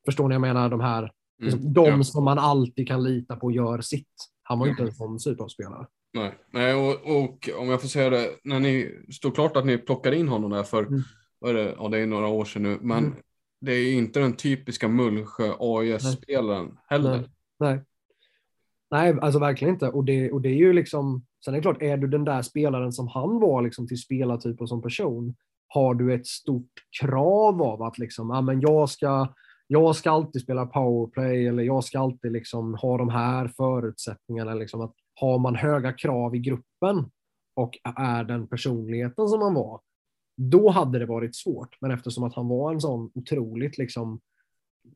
Förstår ni? Jag menar de här, liksom, de ja. som man alltid kan lita på gör sitt. Han var ju inte en sån superspelare. Nej, Nej och, och om jag får säga det, när ni stod klart att ni plockade in honom där för, Mm. vad är det, ja, det är några år sedan nu, men Mm. det är ju inte den typiska Mullsjö AIS-spelaren heller. Nej. Nej. Nej, alltså verkligen inte. Och det, och det är ju liksom, sen är det klart, är du den där spelaren som han var liksom till spelartyp och som person, har du ett stort krav av att liksom, ah, men jag ska jag ska alltid spela powerplay eller jag ska alltid liksom ha de här förutsättningarna. Liksom att har man höga krav i gruppen och är den personligheten som han var, då hade det varit svårt. Men eftersom att han var en sån otroligt, liksom,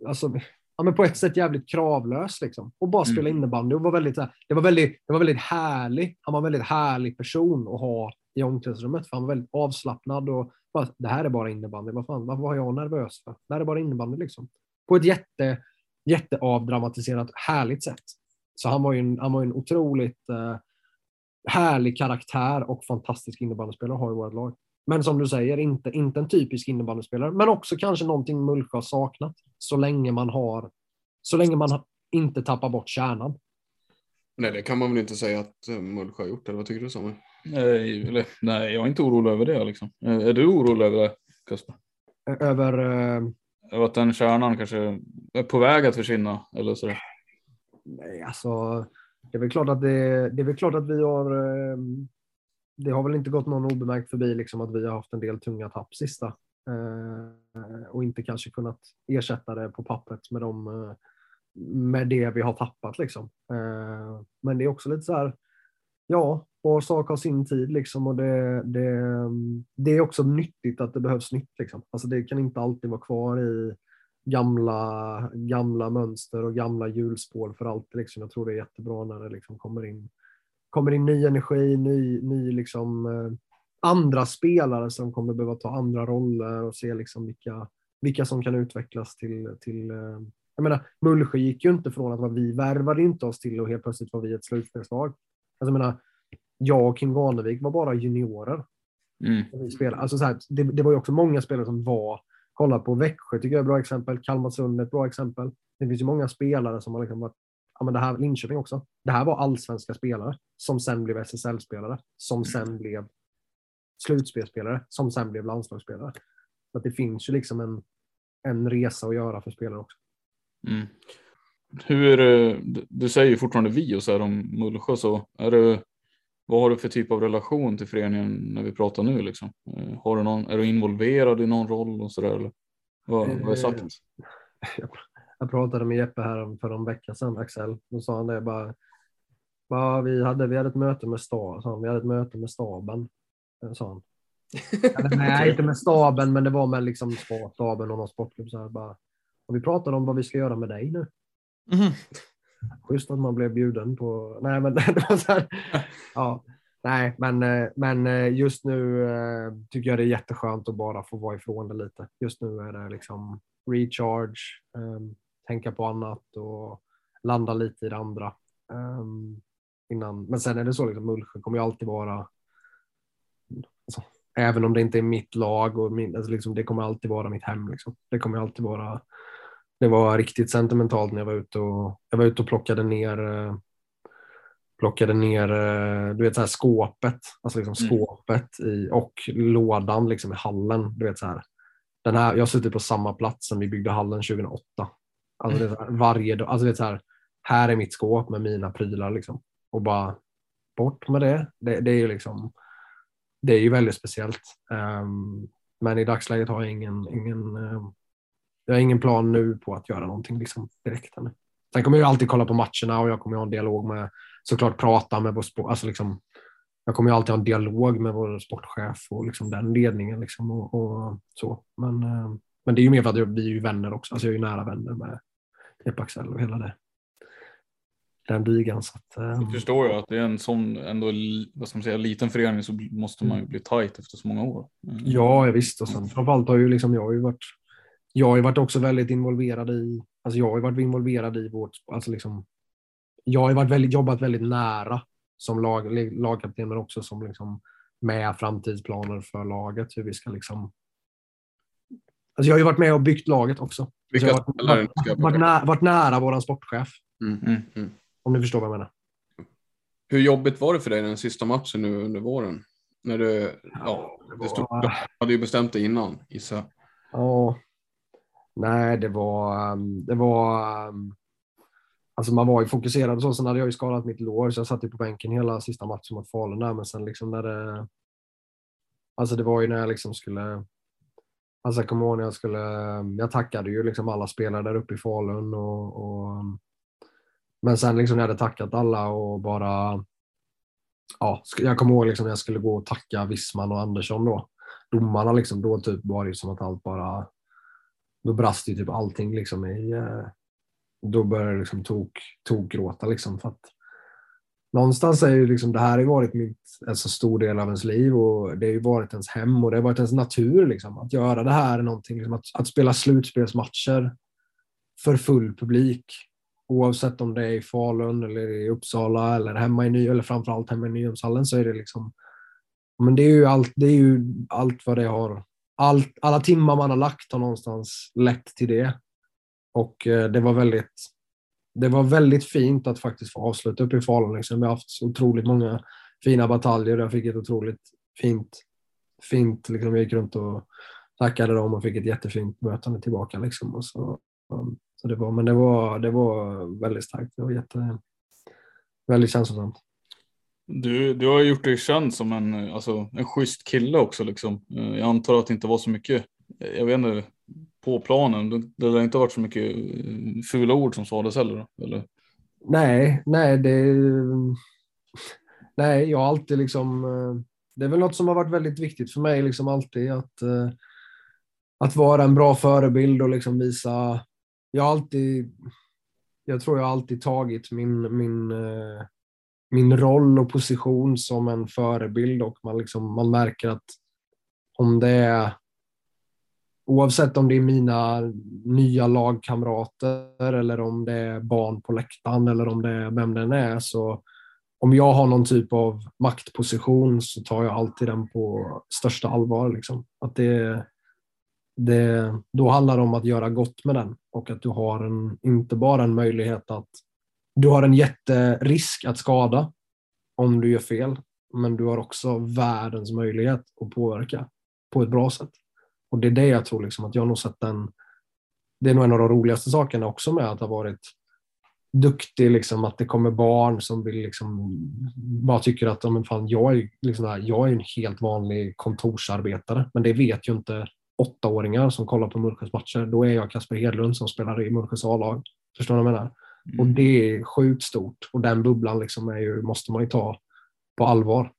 alltså, ja, men på ett sätt jävligt kravlös liksom, och bara spela Mm. innebandy. Och var väldigt, det, var väldigt, det var väldigt härlig. Han var en väldigt härlig person att ha i omklädningsrummet, för han var väldigt avslappnad och bara, det här är bara innebandy. Vad fan, vad var jag nervös för? Det här är bara innebandy liksom. På ett jätte, jätteavdramatiserat, härligt sätt. Så han var ju en, han var en otroligt eh, härlig karaktär och fantastisk innebandyspelare har i vårt lag. Men som du säger, inte, inte en typisk innebandyspelare, men också kanske någonting Mullsjö har saknat. Så länge man har, så länge man inte tappar bort kärnan. Nej, det kan man väl inte säga att eh, Mullsjö har gjort, eller vad tycker du Samuel? Nej, eller, nej, jag är inte orolig över det. Liksom. Eh, Är du orolig över det, Kasper? Över, eh, Över att den kärnan kanske är på väg att försvinna? Eller så. nej, alltså, det är väl klart att det, det är väl klart att vi har, eh, det har väl inte gått någon obemärkt förbi liksom att vi har haft en del tunga tapp sista. Eh, och inte kanske kunnat ersätta det på pappret med, de, eh, med det vi har tappat. Liksom. Eh, men det är också lite så här, ja, var sak har sin tid liksom och det, det, det är också nyttigt att det behövs nytt. Liksom. Alltså det kan inte alltid vara kvar i gamla, gamla mönster och gamla hjulspår för alltid. Liksom. Jag tror det är jättebra när det liksom kommer in kommer in ny energi, ny, ny liksom, eh, andra spelare som kommer behöva ta andra roller och se liksom vilka, vilka som kan utvecklas till, till eh, jag menar, Mullsjö gick ju inte från att vara vi värvade inte oss till och helt plötsligt var vi ett slutspelslag. Alltså, jag menar, jag och Kim Garnevik var bara juniorer. Mm. Vi spelade. Alltså, så här, det, det var ju också många spelare som var, kolla på Växjö tycker jag är ett bra exempel, Kalmarsund är ett bra exempel. Det finns ju många spelare som har liksom varit, ja men det här, Linköping också, det här var allsvenska spelare som sen blev SSL-spelare, som sen blev slutspelspelare, som sen blev landslagsspelare. Så att det finns ju liksom en, en resa att göra för spelare också. Mm. Hur, eh, du- säger ju fortfarande vi och så här om Mullsjö så är det, vad har du för typ av relation till föreningen när vi pratar nu? Liksom? Eh, har du någon, är du involverad i någon roll och sådär? Eller? Vad, vad är sagt? Jag pratade med Jeppe här för en vecka sedan, Axel. Då sa han det bara. bara vi, hade, vi hade ett möte med staben. Vi hade ett möte med staben. Sa han. Eller, nej, inte med staben, men det var med liksom staben och någon sportklubb. Så här, bara, och vi pratade om vad vi ska göra med dig nu. Mm. Schysst att man blev bjuden på... Nej, men det var så här, ja. Nej, men, eh, men eh, just nu eh, tycker jag det är jätteskönt att bara få vara ifrån det lite. Just nu är det liksom recharge, um, tänka på annat och landa lite i det andra. Um, innan. Men sen är det så, liksom, Mullsjö kommer ju alltid vara, alltså, även om det inte är mitt lag, och min, alltså, liksom, det kommer alltid vara mitt hem. Liksom. Det kommer alltid vara det var riktigt sentimentalt när jag var ute och, jag var ute och plockade ner plockade ner du vet, så här skåpet, alltså liksom mm. skåpet i, och lådan liksom i hallen. Du vet, så här. Den här, jag har suttit på samma plats som vi byggde hallen 2008. Alltså, det är här, varje dag, alltså, det är så här, här är mitt skåp med mina prylar liksom. Och bara bort med det. Det, det är ju liksom, det är ju väldigt speciellt. Um, men i dagsläget har jag ingen, ingen um, jag har ingen plan nu på att göra någonting liksom, direkt. Ännu. Sen kommer jag alltid kolla på matcherna och jag kommer ha en dialog med, såklart prata med vår sport, alltså liksom, jag kommer alltid ha en dialog med vår sportchef och liksom den ledningen. Liksom och, och så. Men, um, men det är ju mer för att vi är ju vänner också. Alltså jag är ju nära vänner med Jeppe Axel och hela det. Den ligan. Så att, jag förstår ju att det är en sån ändå, vad ska man säga, liten förening så måste man ju bli tajt efter så många år. Mm. Ja, visst. Och sen framförallt har ju liksom, jag har ju varit jag har ju varit också väldigt involverad i, alltså jag har varit involverad i vårt, alltså liksom, jag har varit väldigt, jobbat väldigt nära som lag, lagkapten men också som liksom med framtidsplaner för laget, hur vi ska liksom Alltså jag har ju varit med och byggt laget också. Vilka jag har varit, varit, varit, nä, varit nära vår sportchef. Mm, mm, mm. Om du förstår vad jag menar. Hur jobbigt var det för dig den sista matchen nu under våren? När du, ja, ja det stod, du hade ju bestämt dig innan, gissa. Ja, Nej, det var, um, det var um, Alltså man var ju fokuserad och så. Sen hade jag ju skadat mitt lår så jag satt ju på bänken hela sista matchen mot Falun där. Men sen liksom när det... Alltså det var ju när jag liksom skulle... Alltså jag kommer ihåg när jag skulle... Jag tackade ju liksom alla spelare där uppe i Falun och, och men sen liksom när jag hade tackat alla och bara... Ja, jag kommer ihåg liksom när jag skulle gå och tacka Wissman och Andersson då. Domarna liksom, då typ var det som att allt bara då brast ju typ allting liksom i, eh, då började jag liksom tok, tokgråta liksom för att någonstans är ju liksom, det här har varit mitt, en så stor del av ens liv och det har ju varit ens hem och det har varit ens natur liksom. Att göra det här är någonting, liksom, att, att spela slutspelsmatcher för full publik oavsett om det är i Falun eller i Uppsala eller hemma i Ny eller framförallt hemma i Nyhemshallen så är det liksom men det är ju allt, det är ju allt vad det har allt, alla timmar man har lagt har någonstans lett till det. Och eh, det var väldigt det var väldigt fint att faktiskt få avsluta uppe i Falun. Liksom. Jag har haft så otroligt många fina bataljer. Jag fick ett otroligt fint, fint liksom, jag gick runt och tackade dem och fick ett jättefint mötande tillbaka. Liksom. Och så, um, så det var, men det var, det var väldigt starkt. Det var jätte, väldigt känslosamt. Du, du har gjort dig känd som en, alltså, en schysst kille också. Liksom. Eh, jag antar att det inte var så mycket, jag vet inte, på planen. Det, det har inte varit så mycket eh, fula ord som sades heller? Eller? Nej, nej, det, nej, jag har alltid liksom, eh, det är väl något som har varit väldigt viktigt för mig, liksom alltid att, eh, att vara en bra förebild och liksom visa, jag har alltid, jag tror jag har alltid tagit min, min min roll och position som en förebild och man, liksom, man märker att om det är oavsett om det är mina nya lagkamrater eller om det är barn på läktaren eller om det är vem den är så om jag har någon typ av maktposition så tar jag alltid den på största allvar. Liksom. Att det, det, då handlar det om att göra gott med den och att du har en, inte bara en möjlighet att du har en jätterisk att skada om du gör fel, men du har också världens möjlighet att påverka på ett bra sätt. Och det är det jag tror liksom att jag har nog sett den. Det är nog en av de roligaste sakerna också med att ha varit duktig, liksom, att det kommer barn som vill liksom, bara tycker att men fan, jag, är, liksom jag är en helt vanlig kontorsarbetare. Men det vet ju inte åttaåringar som kollar på Mullsjös matcher. Då är jag Kasper Hedlund som spelar i Mullsjös A-lag. Förstår du vad jag menar? Mm. Och det är sjukt stort och den bubblan liksom är ju, måste man ju ta på allvar.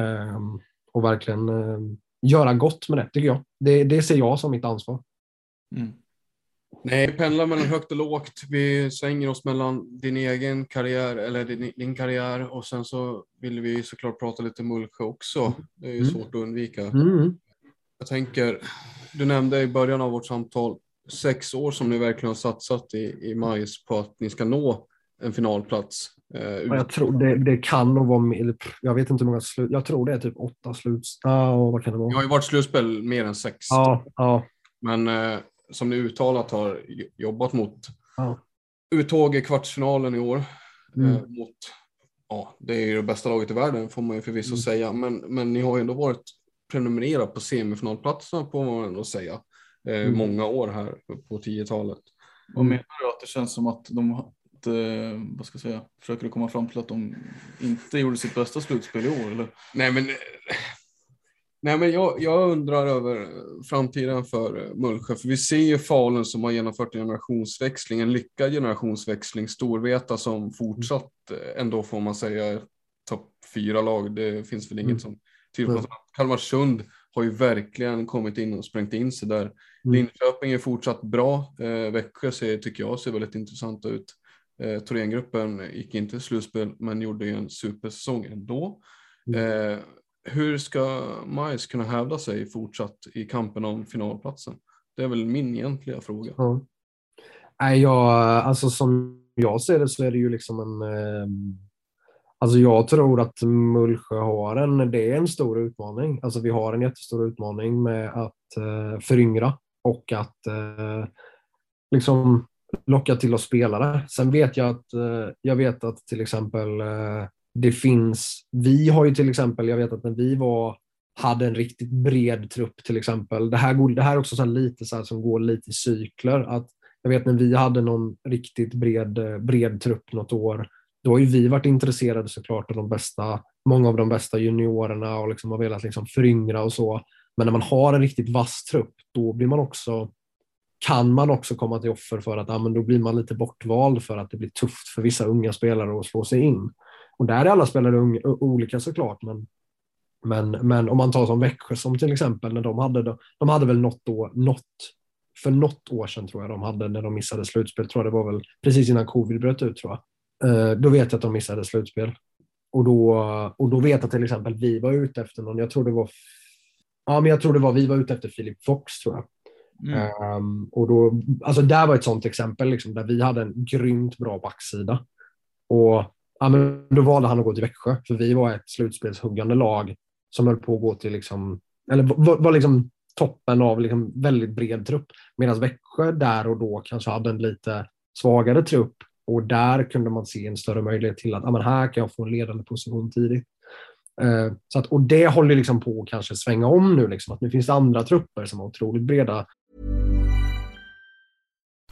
Um, och verkligen um, göra gott med det, tycker jag. Det, det ser jag som mitt ansvar. Mm. Nej, vi pendlar mellan högt och lågt. Vi svänger oss mellan din egen karriär, eller din, din karriär, och sen så vill vi såklart prata lite Mullsjö också. Det är ju mm. svårt att undvika. Mm. Jag tänker, du nämnde i början av vårt samtal sex år som ni verkligen har satsat i, i Majs på att ni ska nå en finalplats. Eh, jag tror det, det kan nog vara mer, jag vet inte hur många slut, jag tror det är typ åtta slut. Ja, vad kan det vara? Jag har ju varit slutspel mer än sex. Ja, ja. Men eh, som ni uttalat har jobbat mot ja. uttåg i kvartsfinalen i år. Mm. Eh, mot, ja, det är ju det bästa laget i världen får man ju förvisso mm. säga, men, men ni har ju ändå varit prenumererat på semifinalplatserna på man ändå säga. Eh, mm. Många år här på 10-talet. Vad menar du att det känns som att de eh, vad ska jag säga, försöker du komma fram till att de inte gjorde sitt bästa slutspel i år? Eller? Nej, men Nej, men jag, jag, undrar över framtiden för Mullsjö, för vi ser ju Falun som har genomfört en generationsväxling, en lyckad generationsväxling, Storveta som fortsatt ändå får man säga topp fyra lag. Det finns väl inget mm. som tyder på mm. Kalmarsund har ju verkligen kommit in och sprängt in sig där. Mm. Linköping är fortsatt bra. Eh, Växjö ser, tycker jag ser väldigt intressant ut. Eh, Thorengruppen gick inte till slutspel men gjorde ju en supersäsong ändå. Mm. Eh, hur ska Majs kunna hävda sig fortsatt i kampen om finalplatsen? Det är väl min egentliga fråga. Ja. Nej, jag, alltså som jag ser det så är det ju liksom en... Eh, alltså jag tror att Mullsjö har en, det är en stor utmaning. Alltså vi har en jättestor utmaning med att eh, föryngra och att eh, liksom locka till oss spelare. Sen vet jag att, eh, jag vet att till exempel eh, det finns, vi har ju till exempel, jag vet att när vi var, hade en riktigt bred trupp till exempel, det här, går, det här är också så lite så som går lite i cykler, att jag vet när vi hade någon riktigt bred, eh, bred trupp något år, då har ju vi varit intresserade såklart av de bästa, många av de bästa juniorerna och liksom har velat liksom föryngra och så. Men när man har en riktigt vass trupp, då blir man också kan man också komma till offer för att ja, men då blir man lite bortvald för att det blir tufft för vissa unga spelare att slå sig in. Och där är alla spelare unga, olika såklart, men, men, men om man tar som Växjö som till exempel, när de hade, de hade väl något, då, något för något år sedan tror jag de hade när de missade slutspel, tror jag det var väl precis innan covid bröt ut tror jag. Eh, då vet jag att de missade slutspel. Och då, och då vet jag till exempel vi var ute efter någon, jag tror det var, ja men jag tror det var, vi var ute efter Filip Fox tror jag. Mm. Um, och då, alltså där var ett sånt exempel liksom, där vi hade en grymt bra backsida. Och ja, men då valde han att gå till Växjö, för vi var ett slutspelshuggande lag som höll på att gå till, liksom, eller var, var liksom toppen av liksom väldigt bred trupp. Medan Växjö där och då kanske hade en lite svagare trupp och där kunde man se en större möjlighet till att ja, men här kan jag få en ledande position tidigt. Ehm, så att, och det håller liksom på att kanske svänga om nu, liksom, att nu finns det andra trupper som har otroligt breda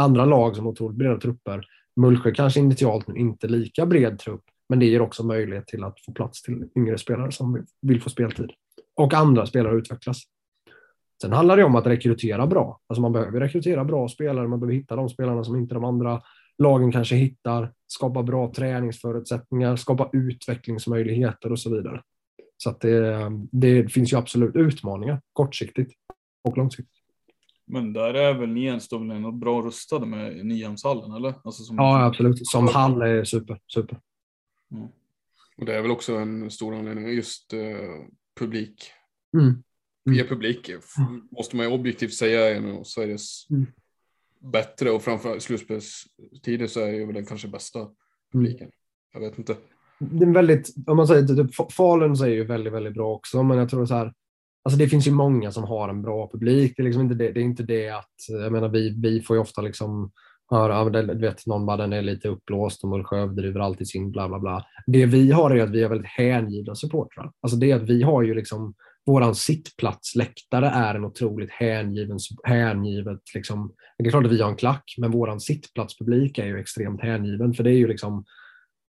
Andra lag som har otroligt breda trupper. Mullsjö kanske initialt inte lika bred trupp, men det ger också möjlighet till att få plats till yngre spelare som vill få speltid. Och andra spelare utvecklas. Sen handlar det om att rekrytera bra. Alltså man behöver rekrytera bra spelare, man behöver hitta de spelarna som inte de andra lagen kanske hittar, skapa bra träningsförutsättningar, skapa utvecklingsmöjligheter och så vidare. Så att det, det finns ju absolut utmaningar kortsiktigt och långsiktigt. Men där är väl ni ändå bra rustade med Nyhemshallen eller? Alltså som, ja, absolut. Som hall är super, super. Mm. Och det är väl också en stor anledning, just uh, publik. Mm. Mm. Via publik måste man ju objektivt säga är en av Sveriges mm. bättre och framförallt slutspelstider så är det väl den kanske bästa mm. publiken. Jag vet inte. Det är väldigt, om man säger typ, Falun är ju väldigt, väldigt bra också, men jag tror så här, Alltså det finns ju många som har en bra publik. Det är, liksom inte, det, det är inte det att, jag menar vi, vi får ju ofta liksom höra, du vet någon bara den är lite uppblåst och Mullsjö överdriver alltid sin bla bla bla. Det vi har är att vi har väldigt hängivna supportrar. Alltså det är att vi har ju liksom våran sittplatsläktare är en otroligt hängiven, hängivet liksom. Det är klart att vi har en klack, men våran sittplatspublik är ju extremt hängiven för det är ju liksom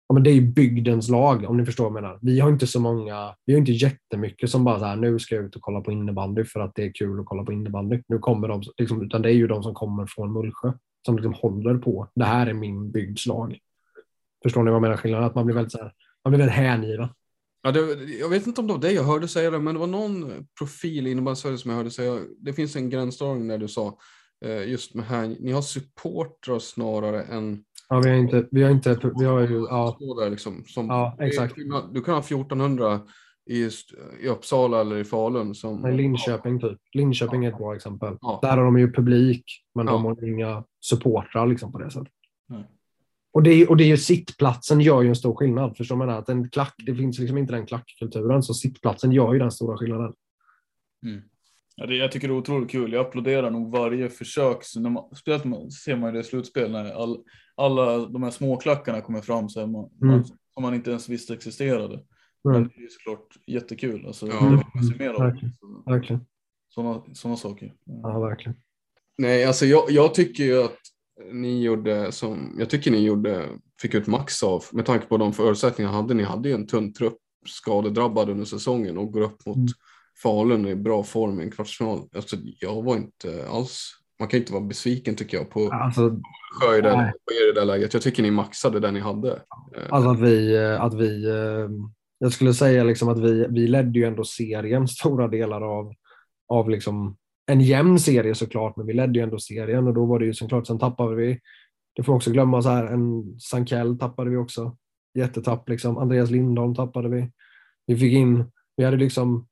ja, men det är ju bygdens lag om ni förstår vad jag menar. Vi har inte så många, vi har inte jättemycket som bara så här, nu ska jag ut och kolla på innebandy för att det är kul att kolla på innebandy. Nu kommer de, liksom, utan det är ju de som kommer från Mullsjö som liksom håller på. Det här är min bygds lag. Förstår ni vad jag menar skillnaden? Att man blir väldigt, så här, man blir väldigt hängiven. Ja, det, jag vet inte om det var dig jag hörde säga det, men det var någon profil inom Sverige som jag hörde säga. Det finns en gränsdragning när du sa eh, just med här, ni har supportrar snarare än Ja, vi har inte, vi har inte, vi har ju, ja. Där liksom, som, ja, exakt. Du kan ha 1400 i, i Uppsala eller i Falun. Som, Nej, Linköping typ. Linköping ja. är ett bra exempel. Ja. Där har de ju publik, men ja. de har inga supportrar liksom på det sättet. Nej. Och det, är, och det är ju sittplatsen gör ju en stor skillnad. Förstår man att en klack, det finns liksom inte den klackkulturen, så sittplatsen gör ju den stora skillnaden. Mm. Ja, det, jag tycker det är otroligt kul. Jag applåderar nog varje försök. Så när man, speciellt ser man ju det i slutspel när all, alla de här småklackarna kommer fram så man, mm. som man inte ens visste existerade. Mm. Men det är såklart jättekul. Alltså, ja. Det vill man se mer av. Verkligen. Sådana, sådana saker. Ja, verkligen. Nej, alltså jag, jag tycker ju att ni gjorde som jag tycker ni gjorde, fick ut max av med tanke på de förutsättningar ni hade. Ni hade ju en tunn trupp skadedrabbad under säsongen och går upp mot mm. Falun i bra form i en kvartsfinal. Alltså, jag var inte alls, man kan inte vara besviken tycker jag på alltså, Sjö i det, i det där läget. Jag tycker ni maxade det ni hade. Alltså att vi, att vi eh, jag skulle säga liksom att vi, vi ledde ju ändå serien stora delar av, av liksom en jämn serie såklart, men vi ledde ju ändå serien och då var det ju såklart, sen tappade vi, det får också glömma så här, en Sankell tappade vi också, jättetapp liksom, Andreas Lindholm tappade vi. Vi fick in, vi hade liksom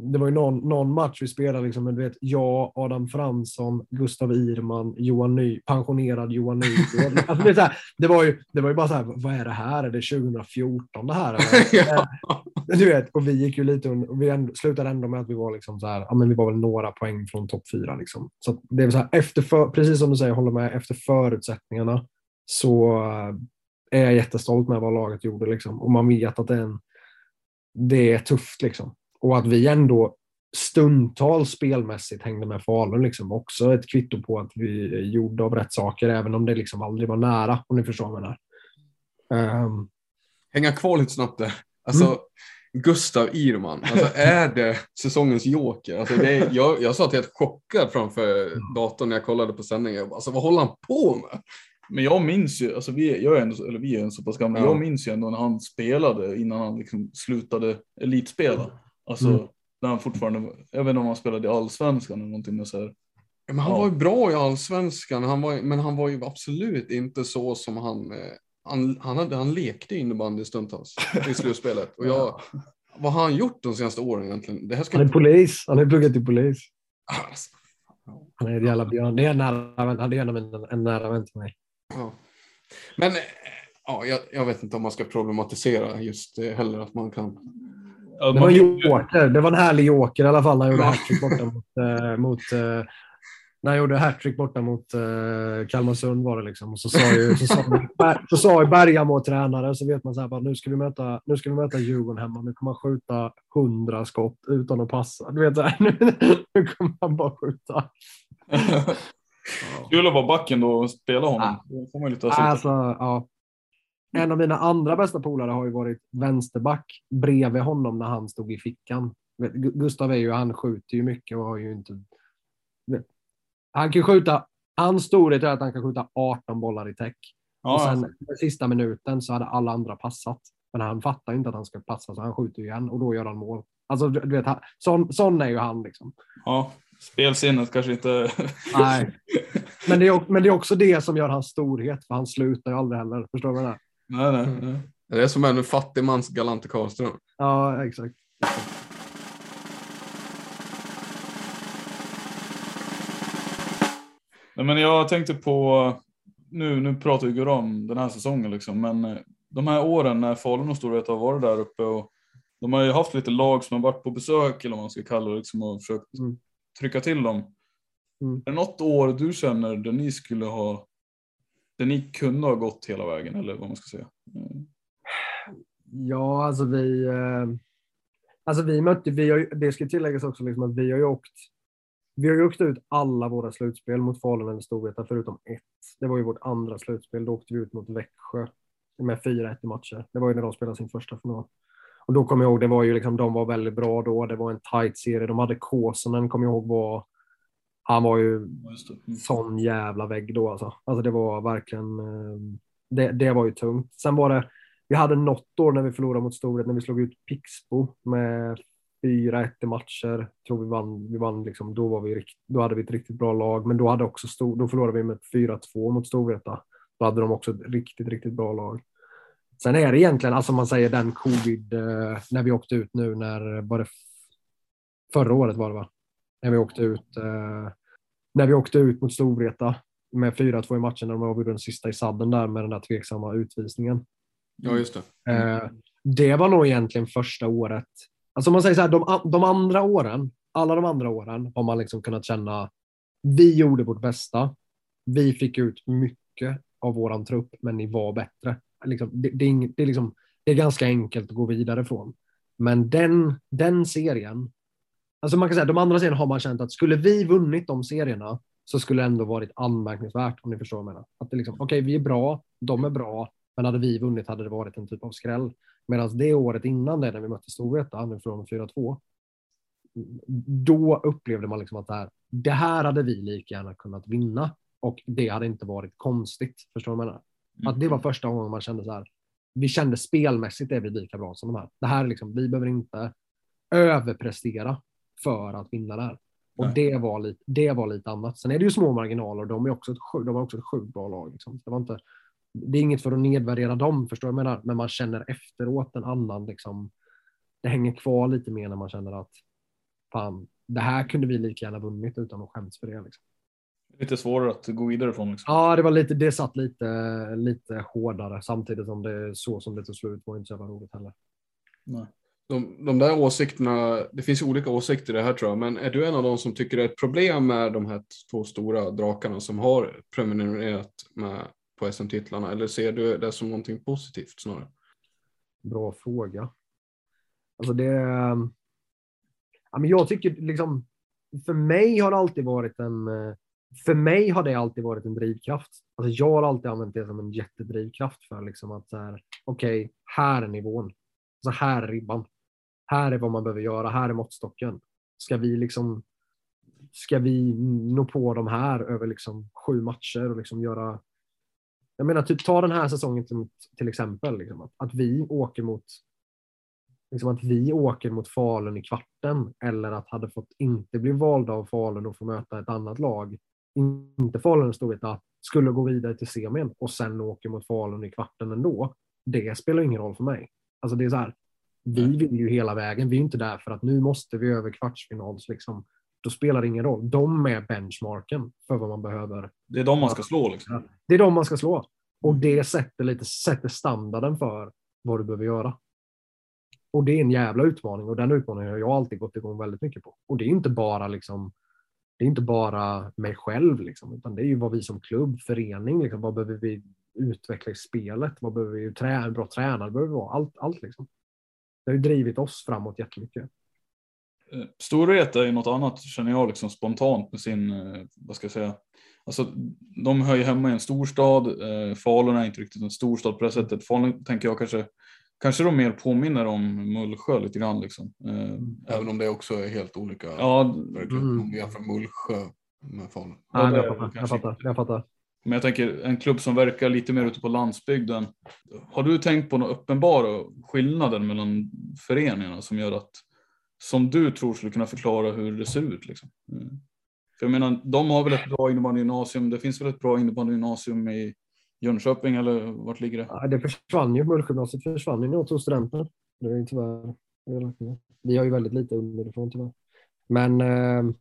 det var ju någon, någon match vi spelade, liksom, men du vet, jag, Adam Fransson, Gustav Irman, Johan Ny, pensionerad Johan Nygård. alltså, det, här, det, var ju, det var ju bara så här, vad är det här? Är det 2014 det här? ja. Du vet, och vi gick ju lite och vi ändå, slutade ändå med att vi var liksom så här, ja men vi var väl några poäng från topp fyra liksom. Så det är så här, efter för, precis som du säger, håller med, efter förutsättningarna så är jag jättestolt med vad laget gjorde liksom. Och man vet att det är, en, det är tufft liksom. Och att vi ändå stundtals spelmässigt hängde med Falun liksom också ett kvitto på att vi gjorde av rätt saker, även om det liksom aldrig var nära, om ni förstår vad jag menar. Um, Hänga kvar lite snabbt där. Alltså, mm. Gustav Irman, alltså är det säsongens joker? Alltså det är, jag, jag satt helt chockad framför datorn när jag kollade på sändningen. Alltså vad håller han på med? Men jag minns ju, alltså vi, jag är ändå, eller vi är en så pass gamla, ja. jag minns ju ändå när han spelade innan han liksom slutade elitspela. Alltså mm. när han fortfarande, jag vet inte om han spelade i allsvenskan eller någonting. Så här. Men han ja. var ju bra i allsvenskan, han var, men han var ju absolut inte så som han, eh, han, han, hade, han lekte innebandy stundtals i slutspelet. Och jag, vad har han gjort de senaste åren egentligen? Det här ska... Han är polis, han har pluggat till polis. Alltså. Han är en jävla björn. Det är en nära vän, det är en, en nära vän till mig. Ja. Men eh, ja, jag, jag, vet inte om man ska problematisera just det heller, att man kan Ja, det var joker. Det var en härlig joker i alla fall när han gjorde hattrick borta mot, äh, mot äh, när han gjorde hattrick borta mot äh, Kalmarsund var det liksom. Och så sa ju, så sa, så sa ju Bergamo tränare så vet man så här bara, nu ska vi möta, nu ska vi möta Djurgården hemma. Nu kommer han skjuta hundra skott utan att passa. Du vet, så här, nu, nu kommer han bara skjuta. Kul att vara backen då och spela honom. Ja. får man lite alltså, ja. En av mina andra bästa polare har ju varit vänsterback bredvid honom när han stod i fickan. Gustav är ju, han skjuter ju mycket och har ju inte... Han kan skjuta, hans storhet är att han kan skjuta 18 bollar i täck. Ja, och sen den sista minuten så hade alla andra passat. Men han fattar inte att han ska passa så han skjuter igen och då gör han mål. Alltså du vet, han, sån, sån är ju han liksom. ja, spelsinnet kanske inte... Nej. Men det, är, men det är också det som gör hans storhet, för han slutar ju aldrig heller. Förstår du vad jag menar? Nej, nej, nej. Det är som en fattig mans Galante Karlström. Ja, exakt. Nej, men jag tänkte på, nu, nu pratar vi ju om den här säsongen liksom, men eh, de här åren när Falun och Storvreta har varit där uppe och de har ju haft lite lag som har varit på besök eller vad man ska kalla det liksom, och försökt Mm. trycka till dem. Mm. Är det något år du känner där ni skulle ha, där ni kunde ha gått hela vägen eller vad man ska säga? Mm. Ja, alltså vi... Eh, alltså vi mötte, vi har, ju- det ska tilläggas också liksom att vi har ju åkt vi har ju åkt ut alla våra slutspel mot Falun eller Storvreta förutom ett. Det var ju vårt andra slutspel. Då åkte vi ut mot Växjö med 4-1 i matcher. Det var ju när de spelade sin första final. Och då kommer jag ihåg, det var ju liksom, de var väldigt bra då. Det var en tight serie. De hade Kåsonen, kommer jag ihåg, var, han var ju. Mm. sån jävla vägg då alltså. Alltså det var verkligen, eh, det, det var ju tungt. Sen var det, vi hade något år när vi förlorade mot Storhet när vi slog ut Pixbo med 4-1 i matcher. Tror vi vann, vi vann liksom, då, var vi då hade vi ett riktigt bra lag, men då, hade också stor, då förlorade vi med 4-2 mot Storvreta. Då hade de också ett riktigt, riktigt bra lag. Sen är det egentligen, alltså man säger den covid, eh, när vi åkte ut nu, när var det förra året var det va? När vi åkte ut, eh, när vi åkte ut mot Storvreta med 4-2 i matchen när de avgjorde den sista i sadden där med den där tveksamma utvisningen. Ja, just det. Eh, det var nog egentligen första året. Alltså om man säger så här, de, de andra åren, alla de andra åren har man liksom kunnat känna, vi gjorde vårt bästa. Vi fick ut mycket av våran trupp, men ni var bättre. Liksom, det, det, är det, är liksom, det är ganska enkelt att gå vidare från. Men den, den serien, alltså man kan säga de andra serierna har man känt att skulle vi vunnit de serierna så skulle det ändå varit anmärkningsvärt om ni förstår vad jag menar. Att det liksom, okej, vi är bra, de är bra, men hade vi vunnit hade det varit en typ av skräll. Medan det året innan det, när vi mötte Storvreta, från 4-2, då upplevde man liksom att det här, det här hade vi lika gärna kunnat vinna och det hade inte varit konstigt. Förstår du vad jag menar? Att det var första gången man kände så här, vi kände spelmässigt är vi lika bra som de här. Det här är liksom, vi behöver inte överprestera för att vinna det här. Och Nej. det var, lite, det var lite annat. Sen är det ju små marginaler och de är också ett, sju- de har också ett sjukt bra lag. Liksom. Det, var inte, det är inget för att nedvärdera dem, förstår jag menar? Men man känner efteråt en annan, liksom, det hänger kvar lite mer när man känner att fan, det här kunde vi lika gärna vunnit utan att skäms för det. Liksom. Lite svårare att gå vidare från liksom. Ja, det var lite, det satt lite, lite hårdare samtidigt som det så som det tog slut var inte så jävla roligt heller. Nej. De, de där åsikterna, det finns ju olika åsikter i det här tror jag, men är du en av de som tycker det är ett problem med de här två stora drakarna som har prenumererat med på SM-titlarna, eller ser du det som någonting positivt snarare? Bra fråga. Alltså det... Ja, men jag tycker liksom, för mig har det alltid varit en... För mig har det alltid varit en drivkraft. Alltså jag har alltid använt det som en jättedrivkraft för liksom att så här, okej, här är nivån. Så här är ribban. Här är vad man behöver göra. Här är måttstocken. Ska vi liksom, ska vi nå på de här över liksom sju matcher och liksom göra jag menar, typ ta den här säsongen till, till exempel. Liksom, att, att vi åker mot liksom att vi åker mot Falun i kvarten eller att hade fått inte bli valda av Falun och få möta ett annat lag. Inte Falun Storvreta skulle gå vidare till semin och sen åker mot Falun i kvarten ändå. Det spelar ingen roll för mig. Alltså det är så här. Vi vill ju hela vägen. Vi är inte där för att nu måste vi över kvartsfinals. Liksom. Då spelar det ingen roll. De är benchmarken för vad man behöver Det är de man ska slå liksom. det är de man ska slå. Och det sätter, lite, sätter standarden för vad du behöver göra. Och det är en jävla utmaning och den utmaningen har jag alltid gått igång väldigt mycket på. Och det är inte bara liksom, det är inte bara mig själv, liksom, utan det är ju vad vi som klubb, förening, liksom, vad behöver vi utveckla i spelet? Vad behöver vi trä, bra tränare behöver vi vara? Allt, allt liksom. Det har ju drivit oss framåt jättemycket. Eh, Storvreta är ju något annat känner jag liksom spontant med sin, eh, vad ska jag säga, alltså de hör ju hemma i en storstad, eh, Falun är inte riktigt en storstad på det sättet. Falun tänker jag kanske kanske de mer påminner om Mullsjö lite grann. Liksom. Även om det också är helt olika. Ja, mm. Om vi jämför Mullsjö med Falun. Ja, jag, fattar, jag, fattar, jag fattar. Men jag tänker en klubb som verkar lite mer ute på landsbygden. Har du tänkt på några uppenbara skillnader mellan föreningarna som gör att som du tror skulle kunna förklara hur det ser ut? Liksom? Mm. För jag menar, de har väl ett bra innebandygymnasium. Det finns väl ett bra innebandygymnasium i Jönköping eller vart ligger det? Ja, det försvann ju. Mullsjögymnasiet försvann ju när jag tog studenten. Det är tyvärr. Vi har ju väldigt lite underifrån tyvärr. Men, eh,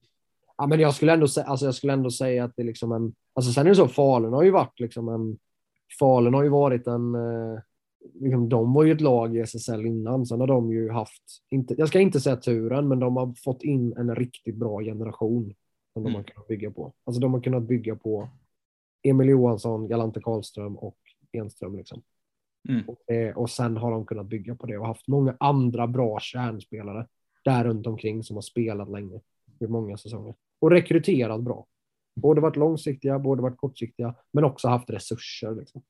ja, men jag, skulle ändå säga, alltså jag skulle ändå säga att det är liksom en... Alltså sen är det så, Falun har ju varit liksom en... Falun har ju varit en... Eh, liksom, de var ju ett lag i SSL innan. Sen har de ju haft, inte, jag ska inte säga turen, men de har fått in en riktigt bra generation som de har mm. kunnat bygga på. Alltså de har kunnat bygga på Emil Johansson, Galante Karlström och Enström. Liksom. Mm. Och, eh, och sen har de kunnat bygga på det och haft många andra bra kärnspelare där runt omkring som har spelat länge i många säsonger och rekryterat bra. Både varit långsiktiga, både varit kortsiktiga, men också haft resurser. Liksom.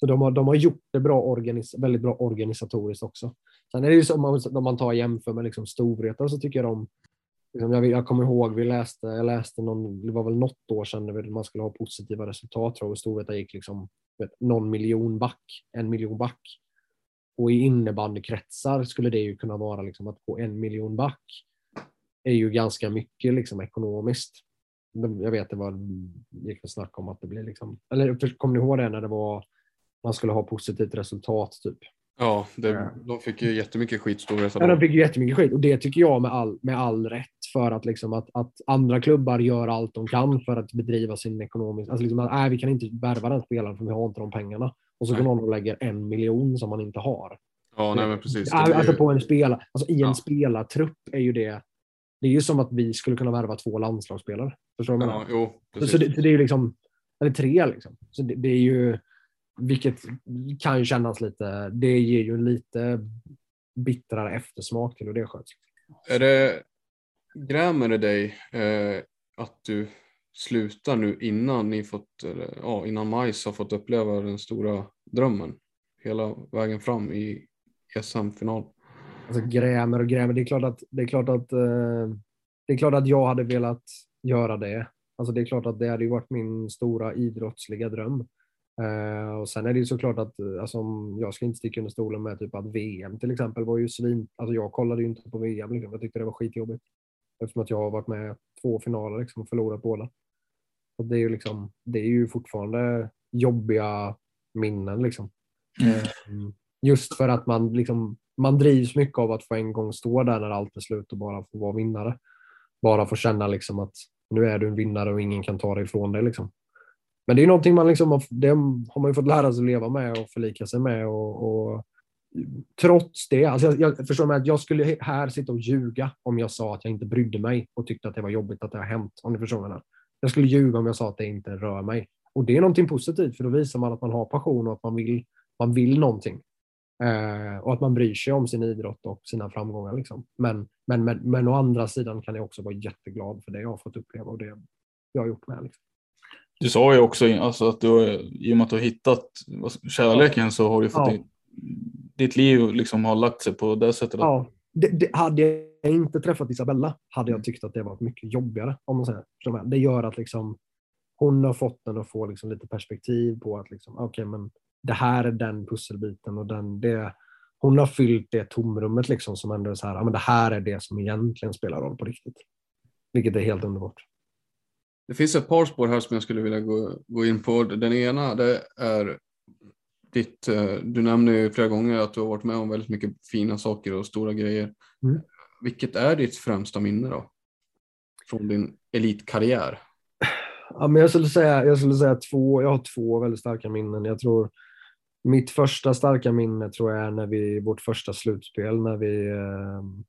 Så de har, de har gjort det bra organis väldigt bra organisatoriskt också. Sen är det ju så om man, tar jämför med liksom Storvreta så tycker jag de Liksom, jag, jag kommer ihåg, vi läste, jag läste någon, det var väl något år sedan man skulle ha positiva resultat tror jag. Storvreta gick liksom vet, någon miljon back, en miljon back. Och i innebandykretsar skulle det ju kunna vara liksom att gå en miljon back är ju ganska mycket liksom ekonomiskt. Jag vet det var, gick snack om att det blir liksom, eller kommer ni ihåg det när det var, man skulle ha positivt resultat typ. Ja, det, de fick ju jättemycket skit. Ja, de fick ju jättemycket skit och det tycker jag med all, med all rätt för att, liksom att, att andra klubbar gör allt de kan för att bedriva sin ekonomiska... Alltså liksom att, nej, vi kan inte värva den spelaren för vi har inte de pengarna. Och så går någon och lägger en miljon som man inte har. Ja, nej, men precis. Alltså på en spelare, alltså i en ja. spelartrupp är ju det. Det är ju som att vi skulle kunna värva två landslagsspelare. Förstår du? Ja, jo, så, så, det, det är ju liksom, eller tre liksom. Så det, det är ju vilket kan ju kännas lite, det ger ju en lite bittrare eftersmak till hur det sköts. Är det, grämer det dig eh, att du slutar nu innan ni fått, eller, ja, innan Majs har fått uppleva den stora drömmen hela vägen fram i SM-final? Alltså grämer och grämer, det är klart att, det är klart att, eh, det är klart att jag hade velat göra det. Alltså det är klart att det hade ju varit min stora idrottsliga dröm. Uh, och sen är det ju såklart att alltså, jag ska inte sticka under stolen med typ att VM till exempel var ju svin. Alltså jag kollade ju inte på VM. Liksom. Jag tyckte det var skitjobbigt. Eftersom att jag har varit med två finaler liksom, och förlorat båda. Och det, är ju liksom, det är ju fortfarande jobbiga minnen. Liksom. Mm. Just för att man, liksom, man drivs mycket av att få en gång stå där när allt är slut och bara få vara vinnare. Bara få känna liksom att nu är du en vinnare och ingen kan ta dig ifrån dig. Liksom. Men det är någonting man liksom har, det har man ju fått lära sig att leva med och förlika sig med. Och, och trots det, alltså jag, jag förstår mig att jag skulle här sitta och ljuga om jag sa att jag inte brydde mig och tyckte att det var jobbigt att det har hänt. Om ni förstår mig. Jag skulle ljuga om jag sa att det inte rör mig. Och det är någonting positivt för då visar man att man har passion och att man vill, man vill någonting. Eh, och att man bryr sig om sin idrott och sina framgångar. Liksom. Men, men, men, men å andra sidan kan jag också vara jätteglad för det jag har fått uppleva och det jag har gjort med. Liksom. Du sa ju också alltså, att du, i och med att du har hittat kärleken så har du fått ja. ditt liv liksom har lagt sig på det sättet. Ja, det, det, hade jag inte träffat Isabella hade jag tyckt att det var mycket jobbigare. Om man säger. Det gör att liksom, hon har fått den att få liksom lite perspektiv på att liksom, okay, men det här är den pusselbiten och den, det, hon har fyllt det tomrummet liksom som ändå är så här, ja, men det här är det som egentligen spelar roll på riktigt. Vilket är helt underbart. Det finns ett par spår här som jag skulle vilja gå, gå in på. Den ena det är ditt, eh, du nämner ju flera gånger att du har varit med om väldigt mycket fina saker och stora grejer. Mm. Vilket är ditt främsta minne då? Från din elitkarriär? Ja, men jag, skulle säga, jag skulle säga två, jag har två väldigt starka minnen. Jag tror mitt första starka minne tror jag är när vi, vårt första slutspel, när vi ehm,